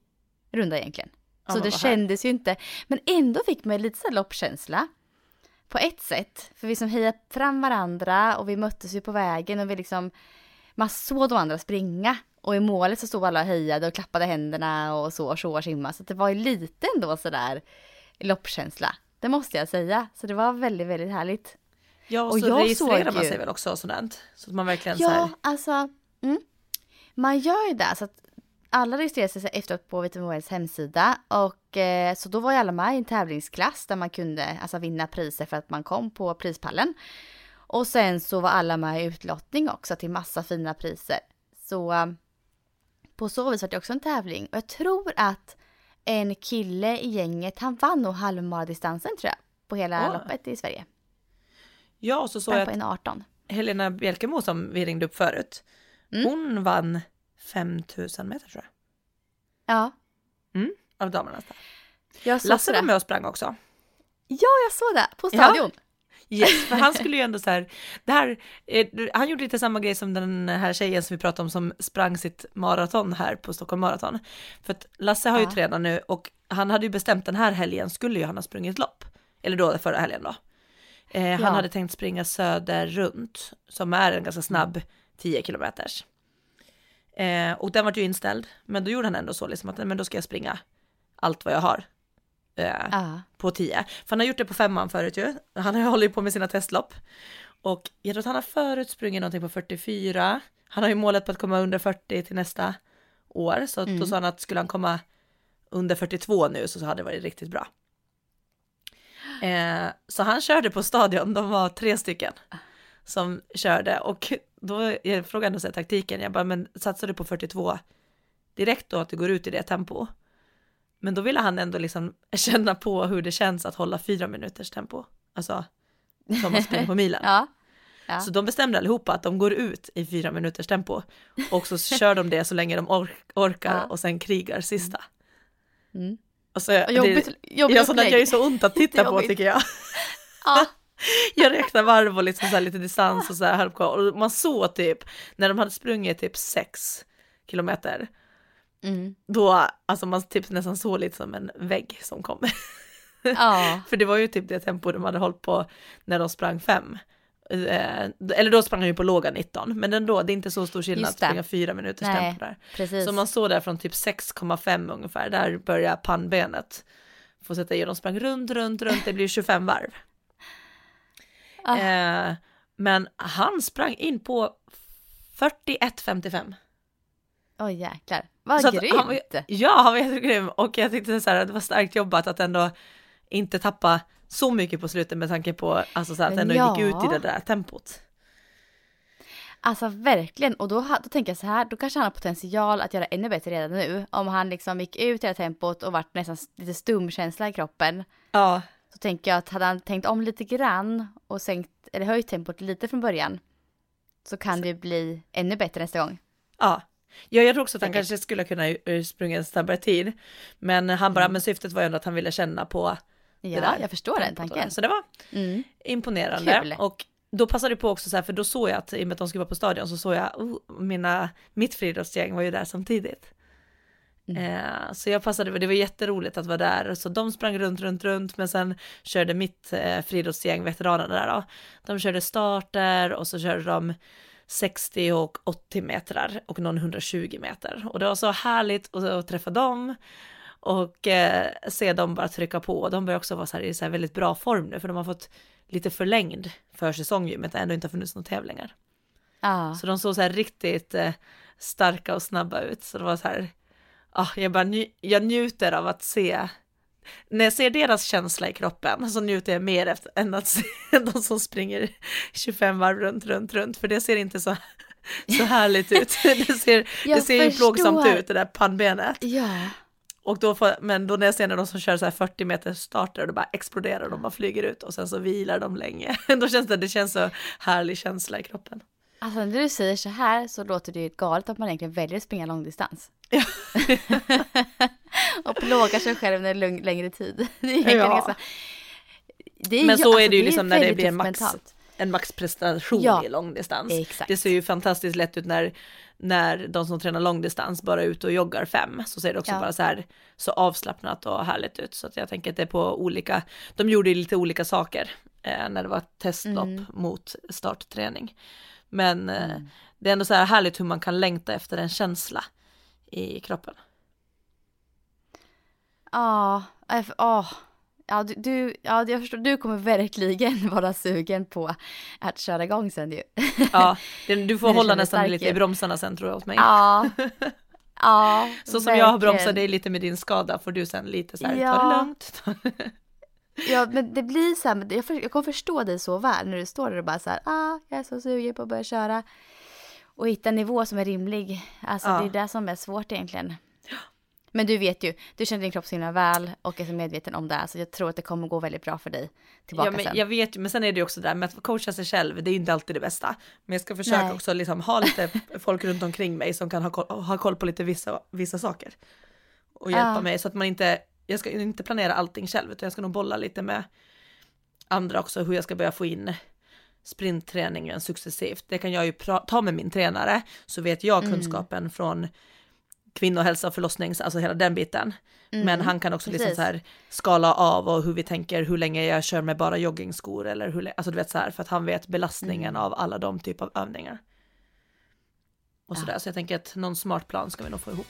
runda egentligen. Ja, så men det kändes ju inte, men ändå fick man lite så loppkänsla. På ett sätt, för vi som hejade fram varandra och vi möttes ju på vägen och vi liksom, man såg de andra springa. Och i målet så stod alla och hejade och klappade händerna och så och så och simma. Så det var ju lite ändå sådär loppkänsla. Det måste jag säga. Så det var väldigt, väldigt härligt. Ja och, Och så jag registrerar såg man ju- sig väl också och sådant. Så att man verkligen så här, Ja, alltså. Mm. Man gör ju det. Så att alla registrerar sig efteråt på Wells hemsida. Och eh, så då var ju alla med i en tävlingsklass där man kunde alltså, vinna priser för att man kom på prispallen. Och sen så var alla med i utlottning också till massa fina priser. Så på så vis var det också en tävling. Och jag tror att en kille i gänget, han vann nog halvmaradistansen tror jag. På hela Åh. loppet i Sverige. ja och så såg jag att en 18. Helena Bjelkemo som vi ringde upp förut, Mm. hon vann 5000 meter tror Ja, jag. Av damernas där. jag såg Lasse var med och sprang också. Ja, jag såg det på Ja. Yes, för han skulle ju ändå så här, det här, eh, han gjorde lite samma grej som den här tjejen som vi pratade om som sprang sitt maraton här på Stockholm Marathon. För att Lasse har ju Ja. tränat nu och han hade ju bestämt den här helgen skulle ju han ha sprungit lopp. Eller då förra helgen då. Eh, Ja. Han hade tänkt springa söder runt som är en ganska snabb 10 kilometers. Eh, och den var ju inställd, men då gjorde han ändå så liksom att men då ska jag springa allt vad jag har. Eh, Ja. på 10. För han har gjort det på femman förut ju. Han har hållit på med sina testlopp. Och jag tror att han har förut sprungit någonting på 44. Han har ju målet på att komma under 40 till nästa år. Så Mm. då sa han att skulle han komma under 42 nu så hade det varit riktigt bra. Eh, så han körde på stadion, de var tre stycken som körde och då jag frågade här, taktiken, jag bara men satsar du på 42 direkt då att du går ut i det tempo? Men då ville han ändå liksom känna på hur det känns att hålla fyra minuters tempo, alltså som man springer på milen. Ja. Ja. Så de bestämde allihopa att de går ut i fyra minuters tempo och så kör de det så länge de or- orkar Ja. och sen krigar sista. Mm. Och så, Och jobbigt, det, jobbigt ja, upplägg. gör ju så ont att titta på tycker jag. Ja. Jag räknar varv och liksom så här lite distans och så här. Och man såg typ, när de hade sprungit typ sex kilometer, Mm. då, alltså man typ nästan såg lite som en vägg som kom. Ja. För det var ju typ det tempo de hade hållit på när de sprang fem. Eh, eller då sprang de ju på låga 19, men ändå, det är inte så stor skillnad att springa fyra minuters Nej, tempo där. Precis. Så man såg där från typ 6,5 ungefär, där börjar pannbenet få sätta i de sprang runt, runt, runt, det blir 25 varv. Ah. Eh, men han sprang in på 41,55. Oj jäklar. Vad Så grymt. han var, ja, han var jättegrym och jag tyckte så här, det var starkt jobbat att ändå inte tappa så mycket på slutet med tanke på alltså så här, att ändå ja. gick ut i det där tempot. Alltså verkligen, och då, då tänker jag så här, då kanske han har potential att göra ännu bättre redan nu. Om han liksom gick ut i det här tempot och vart nästan lite stumkänsla i kroppen. Ja, Så tänker jag att hade han tänkt om lite grann och sänkt, eller höjt tempot lite från början. Så kan det ju bli ännu bättre nästa gång. ja. Ja, jag tror också att han kanske skulle kunna eh, springa en snabbare tid. Men han bara, men syftet var ju ändå att han ville känna på det Ja, där jag förstår den tanken. Så det var Mm. imponerande. Kul. Och då passade det på också så här, för då såg jag att i och med att de skulle vara på stadion så såg jag, oh, mina, mitt friidrottsgäng var ju där samtidigt. Mm. Eh, så jag passade, det var jätteroligt att vara där, så de sprang runt, runt, runt, men sen körde mitt eh, friidrottsgäng, veteranerna där då, de körde starter och så körde de 60 och 80 metrar och någon 120 meter. Och det var så härligt att, träffa dem och eh, se dem bara trycka på. De börjar också vara så här, i så här väldigt bra form nu, för de har fått lite förlängd försäsong ju, men det ändå inte har funnits några tävlingar. Ja. Så de såg så här riktigt eh, starka och snabba ut. Så det var så här, ah, jag bara nj- jag njuter av att se, när jag ser deras känsla i kroppen så njuter jag mer efter, än att se de som springer 25 varv runt, runt, runt, för det ser inte så, så härligt ut. Det ser, Jag det ser ju plågsamt ut, det där pannbenet. Ja. Och då får, men då när jag ser när de som kör så här 40 meter starter och det bara exploderar de bara flyger ut och sen så vilar de länge. Då känns det, det känns så härlig känsla i kroppen. Alltså när du säger så här så låter det ju galet att man egentligen väljer att springa långdistans. Ja. Och plågar sig själv under längre tid. Det är egentligen Ja. ganska... Det är Men så är alltså, det ju liksom när det blir en max, mentalt. en maxprestation Ja. i långdistans. Det ser ju fantastiskt lätt ut när, när de som tränar långdistans bara är ute och joggar fem. Så ser det också Ja. bara så här så avslappnat och härligt ut. Så att jag tänker att det är på olika, de gjorde lite olika saker eh, när det var testlopp Mm. mot startträning. Men eh, Mm. det är ändå så här härligt hur man kan längta efter en känsla i kroppen. Ja, åh. ja, du, ja, jag förstår, du kommer verkligen vara sugen på att köra igång sen ju. Ja, du får hålla nästan stark lite i bromsarna sen tror jag åt mig. Ja, ja. Så som jag har bromsat verkligen. dig lite med din skada får du sen lite så här, ta Ja. det lugnt. Ja, men det blir så här, jag, för, jag kommer förstå dig så väl när du står där och bara så här, ah, jag är så sugen på att börja köra. Och hitta en nivå som är rimlig. Alltså Ja. det är det som är svårt egentligen. Men du vet ju, du känner din kropp så himla väl och är så medveten om det. Så jag tror att det kommer gå väldigt bra för dig tillbaka Ja, men sen. jag vet ju, men sen är det ju också där med att coacha sig själv, det är ju inte alltid det bästa. Men jag ska försöka Nej. också liksom ha lite folk runt omkring mig som kan ha koll, ha koll på lite vissa, vissa saker. Och hjälpa Ja. mig så att man inte, jag ska inte planera allting själv utan jag ska nog bolla lite med andra också hur jag ska börja få in sprintträningen successivt. Det kan jag ju ta med min tränare så vet jag Mm. kunskapen från kvinnohälsa förlossnings, alltså hela den biten. Men han kan också liksom Mm. så här skala av och hur vi tänker, hur länge jag kör med bara joggingskor eller hur, alltså du vet så här, för att han vet belastningen Mm. av alla de typ av övningar. Och Ja. sådär, så jag tänker att någon smart plan ska vi nog få ihop.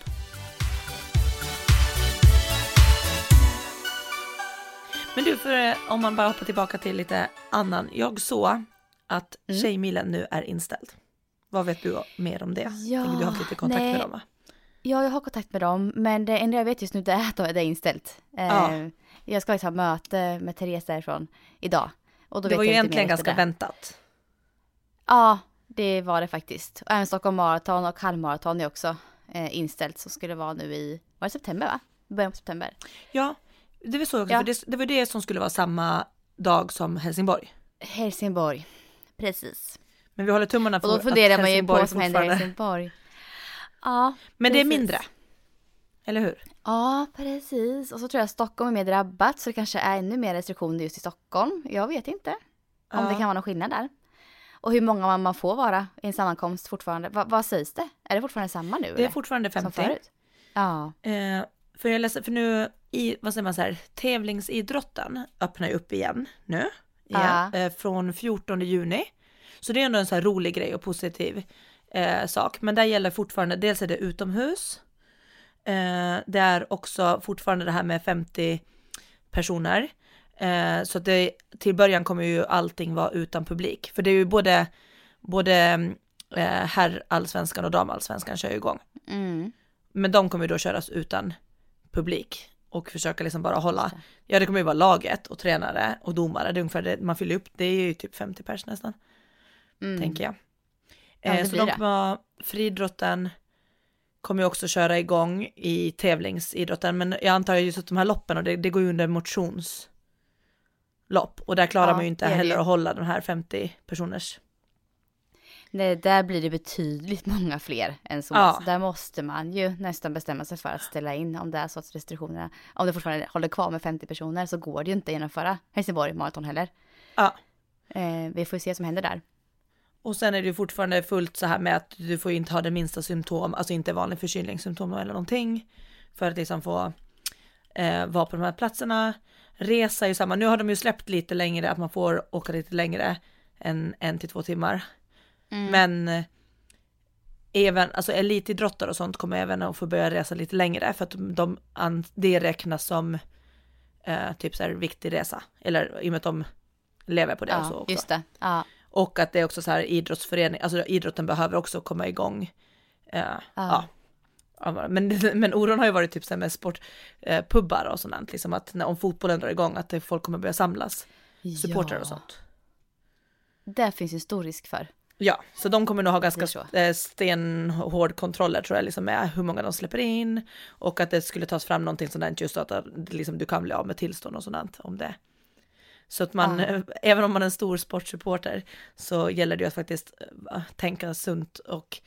Men du, för, eh, om man bara hoppar tillbaka till lite annan. Jag såg att Mm. Tjejmilen nu är inställd. Vad vet du mer om det? Ja, Tänker du har haft lite kontakt nej. med dem va? Ja, jag har kontakt med dem, men det enda jag vet just nu det är att det är inställt. Eh, Ja. Jag ska ha möte med Therese därifrån idag. Och då Det vet var ju jag egentligen ganska det. väntat. Ja, det var det faktiskt. Och även Stockholm Marathon och halvmaraton är också eh, inställt. Så skulle vara nu i, var det september va? Början på september. Ja, det var så också, Ja. för det, det var det som skulle vara samma dag som Helsingborg. Helsingborg, precis. Men vi håller tummarna för Och då att funderar man ju på Helsingborg vad som händer i Helsingborg. Ja, Men det är precis. mindre. Eller hur? Ja, precis. Och så tror jag Stockholm är mer drabbat så det kanske är ännu mer restriktioner just i Stockholm. Jag vet inte om Ja. det kan vara någon skillnad där. Och hur många man- får vara i en sammankomst fortfarande. Va, vad sägs det? Är det fortfarande samma nu? Det är eller? fortfarande Som 50. förut? Ja. Eh, för jag läser, för nu i, vad säger man så här, tävlingsidrotten öppnar ju upp igen nu. Igen, Ja. eh, från 14 juni. Så det är ändå en så här rolig grej och positiv eh, sak. Men där gäller fortfarande, dels är det utomhus. Eh, det är också fortfarande det här med 50 personer. Eh, så det, till början kommer ju allting vara utan publik. För det är ju både, både eh, herrallsvenskan och damallsvenskan kör ju igång. Mm. Men de kommer ju då köras utan publik och försöka liksom bara hålla, ja det kommer ju vara laget och tränare och domare, det är ungefär det, man fyller upp, det är ju typ 50 pers nästan, Mm. tänker jag. Ja, Eh, det så de det. kommer ha, friidrotten kommer ju också köra igång i tävlingsidrotten, men jag antar just att de här loppen, och det, det går ju under motionslopp, och där klarar Ja, man ju inte det det heller ju. att hålla de här 50 personers. Nej, där blir det betydligt många fler än så. Ja. Så där måste man ju nästan bestämma sig för att ställa in om det är så att restriktionerna, om det fortfarande håller kvar med 50 personer så går det ju inte att genomföra Helsingborg maraton heller. Ja. Eh, vi får ju se vad som händer där. Och sen är det ju fortfarande fullt så här med att du får inte ha det minsta symptom, alltså inte vanlig förkylningssymptom eller någonting. För att liksom få eh, vara på de här platserna. Resa är ju samma, nu har de ju släppt lite längre, att man får åka lite längre än en till två timmar. Mm. Men eh, även, alltså elitidrottare och sånt kommer även att få börja resa lite längre för att de, det räknas som eh, typ så här viktig resa. Eller i och med att de lever på det och så ja, också. just det. Ja, Och att det är också så här idrottsförening, alltså idrotten behöver också komma igång. Eh, ja. Ja, Men, men oron har ju varit typ så här med sportpubbar och sånt, liksom att när, om fotbollen drar igång att folk kommer börja samlas, supportrar och sånt. Det finns ju stor risk för. Ja, så de kommer nog ha ganska eh, stenhård kontroller tror jag, liksom med hur många de släpper in och att det skulle tas fram någonting där, just att eh, liksom, du kan bli av med tillstånd och sånt om det. Så att man, Ja. eh, även om man är en stor sportsupporter så gäller det ju att faktiskt eh, tänka sunt och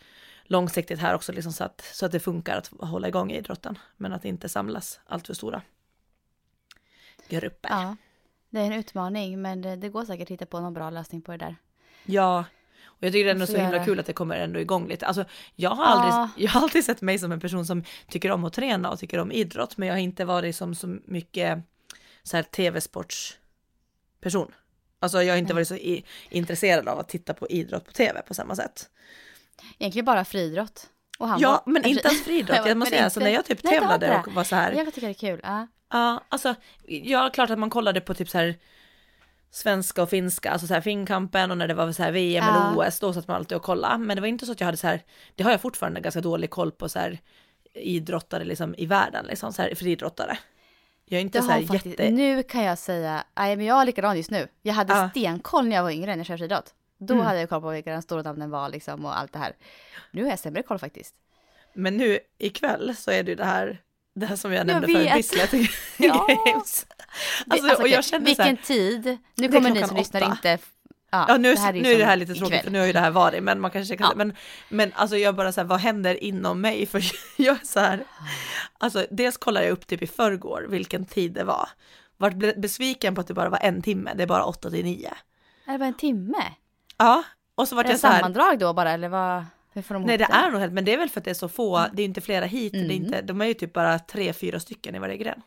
långsiktigt här också, liksom så, att, så att det funkar att hålla igång idrotten, men att inte samlas allt för stora grupper. Ja, det är en utmaning men det, det går säkert att hitta på någon bra lösning på det där. Ja, och jag tycker det är ändå så himla kul att det kommer ändå igång lite. Alltså, jag har, Ja. aldrig, jag har alltid sett mig som en person som tycker om att träna och tycker om idrott, men jag har inte varit som så mycket så här tv-sportsperson. Alltså jag har inte Nej. varit så i, intresserad av att titta på idrott på tv på samma sätt. Egentligen bara friidrott. Och. Ja, men Alltså, inte ens friidrott. Jag måste säga, alltså, inte- när jag typ Nej, tävlade och var så här. Jag tycker det är kul. Ja. Ja, alltså, ja, klart att man kollade på typ så här svenska och finska, alltså så här finkampen och när det var så här VM Ja. eller OS, då satt man alltid och kollade. Men det var inte så att jag hade så här, det har jag fortfarande ganska dålig koll på så här idrottare liksom i världen, liksom så här friidrottare. Jag är inte Det så här faktiskt, jätte... Nu kan jag säga, nej men jag är likadan just nu. Jag hade Ja. stenkoll när jag var yngre när jag körde idrott. Då Mm. hade jag koll på vilka de stora namnen var liksom och allt det här. Nu har jag sämre koll faktiskt. Men nu ikväll så är det ju det här, det här som jag Jag nämnde för vet. Bislett Ja. Games. Det- Alltså, och jag kände så vilken här, tid? Nu kommer ni som lyssnar inte... Ja, Ja nu, här nu ju är det här lite tråkigt ikväll. för nu har ju det här varit men man kanske kan Ja. men, men alltså jag bara så här, vad händer inom mig? För jag är så här, alltså dels kollar jag upp typ i förrgår vilken tid det var. Vart besviken på att det bara var en timme, det är bara 8 till 9. Är det bara en timme? Ja, och så Är vart jag så här, sammandrag då bara eller vad? Hur får de nej det är nog helt, men det är väl för att det är så få, det är inte flera hit, det är Mm. inte, de är ju typ bara tre, fyra stycken i varje gren.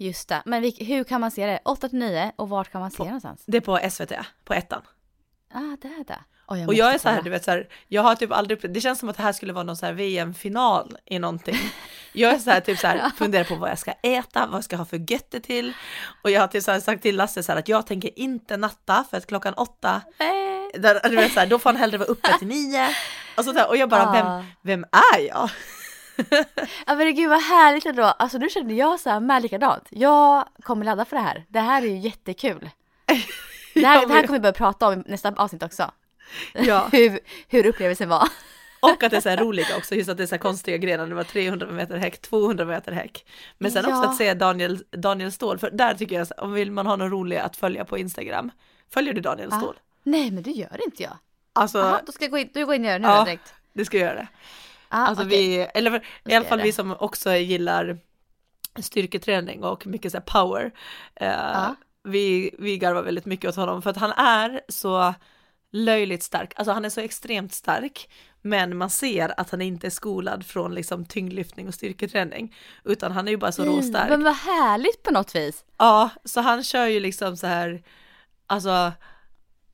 Just det. Men vilk- hur kan man se det? 8 till 9 och vart kan man se På- det någonstans? Det är på SVT, på ettan. Ah, det är det. Oj, och jag är så här, du vet så här, jag har typ aldrig det känns som att det här skulle vara någon så här VM-final i någonting. Jag är så här, typ så här, funderar på vad jag ska äta, vad jag ska ha för götte till. Och jag har typ så här sagt till Lasse så här att jag tänker inte natta för att klockan åtta, där, du vet så här, då får han hellre vara uppe till nio. Och, så där, och jag bara, Ah. vem, vem är jag? Ja men gud vad härligt ändå. Alltså nu känner jag så här med likadant. Jag kommer ladda för det här. Det här är ju jättekul. Det här, det här kommer vi börja prata om i nästa avsnitt också. Ja. hur, hur upplevelsen var. Och att det är så här roliga också, just att det är så här konstiga grenar, det var 300 meter häck, 200 meter häck. Men sen också Ja. att se Daniel, Daniel Ståhl, för där tycker jag, om vill man ha någon rolig att följa på Instagram, följer du Daniel Ståhl? Nej men det gör inte jag. Alltså, Jaha, då ska jag gå in, du går in och gör det nu Ja. då direkt. det ska jag göra det. Ah, Alltså okej. vi, eller i alla fall vi som också gillar styrketräning och mycket så power. Eh, Ja. vi, vi garvar väldigt mycket åt honom för att han är så löjligt stark, alltså han är så extremt stark, men man ser att han inte är skolad från liksom tyngdlyftning och styrketräning, utan han är ju bara så råstark. Men vad härligt på något vis. Ja, så han kör ju liksom så här, alltså,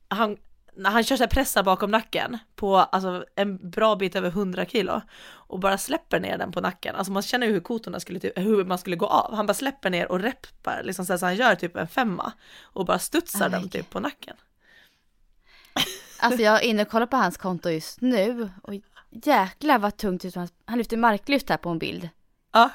han, när han kör så här pressar bakom nacken på alltså en bra bit över 100 kilo och bara släpper ner den på nacken. Alltså man känner ju hur kotorna skulle, typ, hur man skulle gå av. Han bara släpper ner och reppar liksom så, här, så han gör typ en femma och bara studsar Oh den typ på nacken. Alltså jag är inne och kollar på hans konto just nu och jäklar vad tungt ut han- han lyfter marklyft här på en bild. Ja,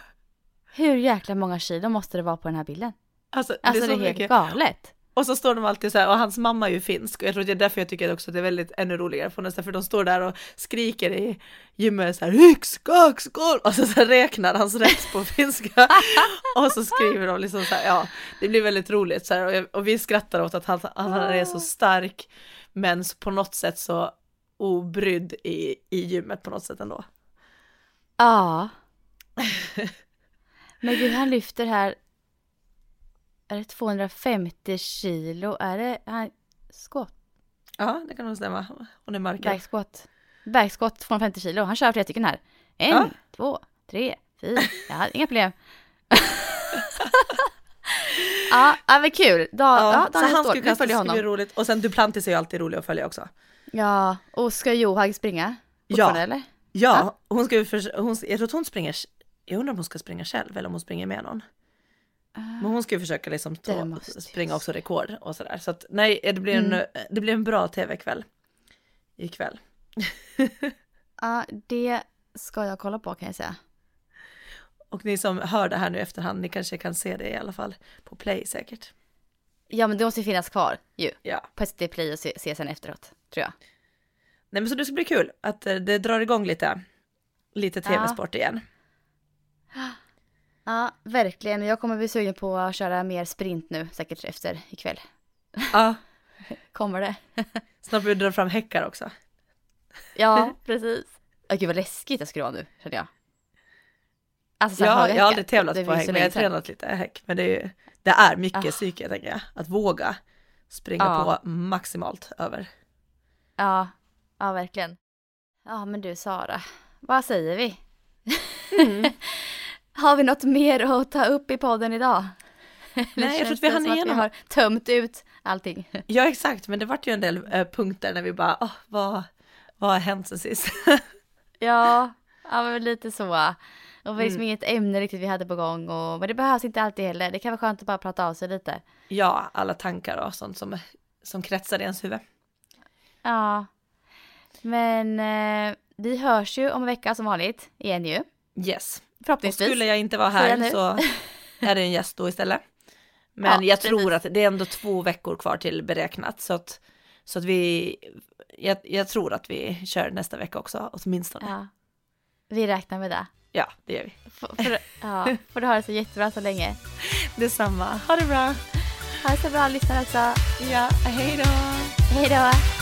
Hur jäkla många kilo måste det vara på den här bilden? alltså, Alltså det är det så är helt mycket. galet. Och så står de alltid så här, och hans mamma är ju finsk och jag tror det är därför jag tycker också att det är väldigt ännu roligare för nästan för de står där och skriker i gymmet så här hyx, skak, skål och så, så här räknar hans rätt på finska och så skriver de liksom så här, ja, det blir väldigt roligt så här och, jag, och vi skrattar åt att han, han är så stark men på något sätt så obrydd i, i gymmet på något sätt ändå. Ja. Men gud, han lyfter här. Är det 250 kilo? Är det han, skott? Ja, det kan nog stämma. Hon är marken. Bergskott. Bergskott 250 kilo. Han kör flera stycken här. En, Ja. två, tre, fyra. Ja, inga problem. ja, ja, men kul. Da, ja, Ja, så han skulle kasta följer skulle bli roligt och sen Duplantis är ju alltid rolig att följa också. Ja, och ska Johag springa? Ja. Eller? Ja, hon ska ju för, hon, jag tror att hon springer, jag undrar om hon ska springa själv eller om hon springer med någon. Men hon ska ju försöka liksom ju springa också rekord och sådär. Så att nej, det blir en, Mm. det blir en bra tv-kväll. Ikväll. Ja, det ska jag kolla på kan jag säga. Och ni som hör det här nu efterhand, ni kanske kan se det i alla fall på play säkert. Ja, men det måste ju finnas kvar ju. Ja. På SVT Play och se, se sen efteråt, tror jag. Nej men så det ska bli kul att eh, det drar igång lite, lite Ja. tv-sport igen. Ja, verkligen. Jag kommer bli sugen på att köra mer sprint nu, säkert efter ikväll. Ja, Kommer det? snart blir det dra fram häckar också. Ja, precis. Ja, gud vad läskigt det skulle vara nu, känner jag. Alltså, Ja, jag har aldrig tävlat Det på häck, men jag har tränat lite häck. Men det är, ju- det är mycket Ah. psyke tänker jag, att våga springa Ja. på maximalt över. Ja, ja verkligen. Ja, men du Sara, vad säger vi? Mm. Har vi något mer att ta upp i podden idag? Nej, jag tror att vi hann igenom. vi har tömt ut allting. Ja exakt, men det vart ju en del eh, punkter när vi bara, oh, vad, vad har hänt sen sist? ja, ja men lite så. Och det var Mm. liksom inget ämne riktigt vi hade på gång. Och, men det behövs inte alltid heller. Det kan vara skönt att bara prata av sig lite. ja, alla tankar och sånt som, som kretsar i ens huvud. Ja. Men eh, vi hörs ju om en vecka som vanligt igen ju. Yes. Och Förhoppningsvis. skulle jag inte vara här så är det en gäst då istället. Men Ja, jag tror precis. att det är ändå två veckor kvar till beräknat så att, så att vi, jag, jag tror att vi kör nästa vecka också åtminstone. Ja, Ja. Vi räknar med det. det gör vi. För, för, ja, får du ha det så jättebra så länge. Detsamma, ha det bra. Ha det så bra lyssnare också. Ja, hej då. Hej då.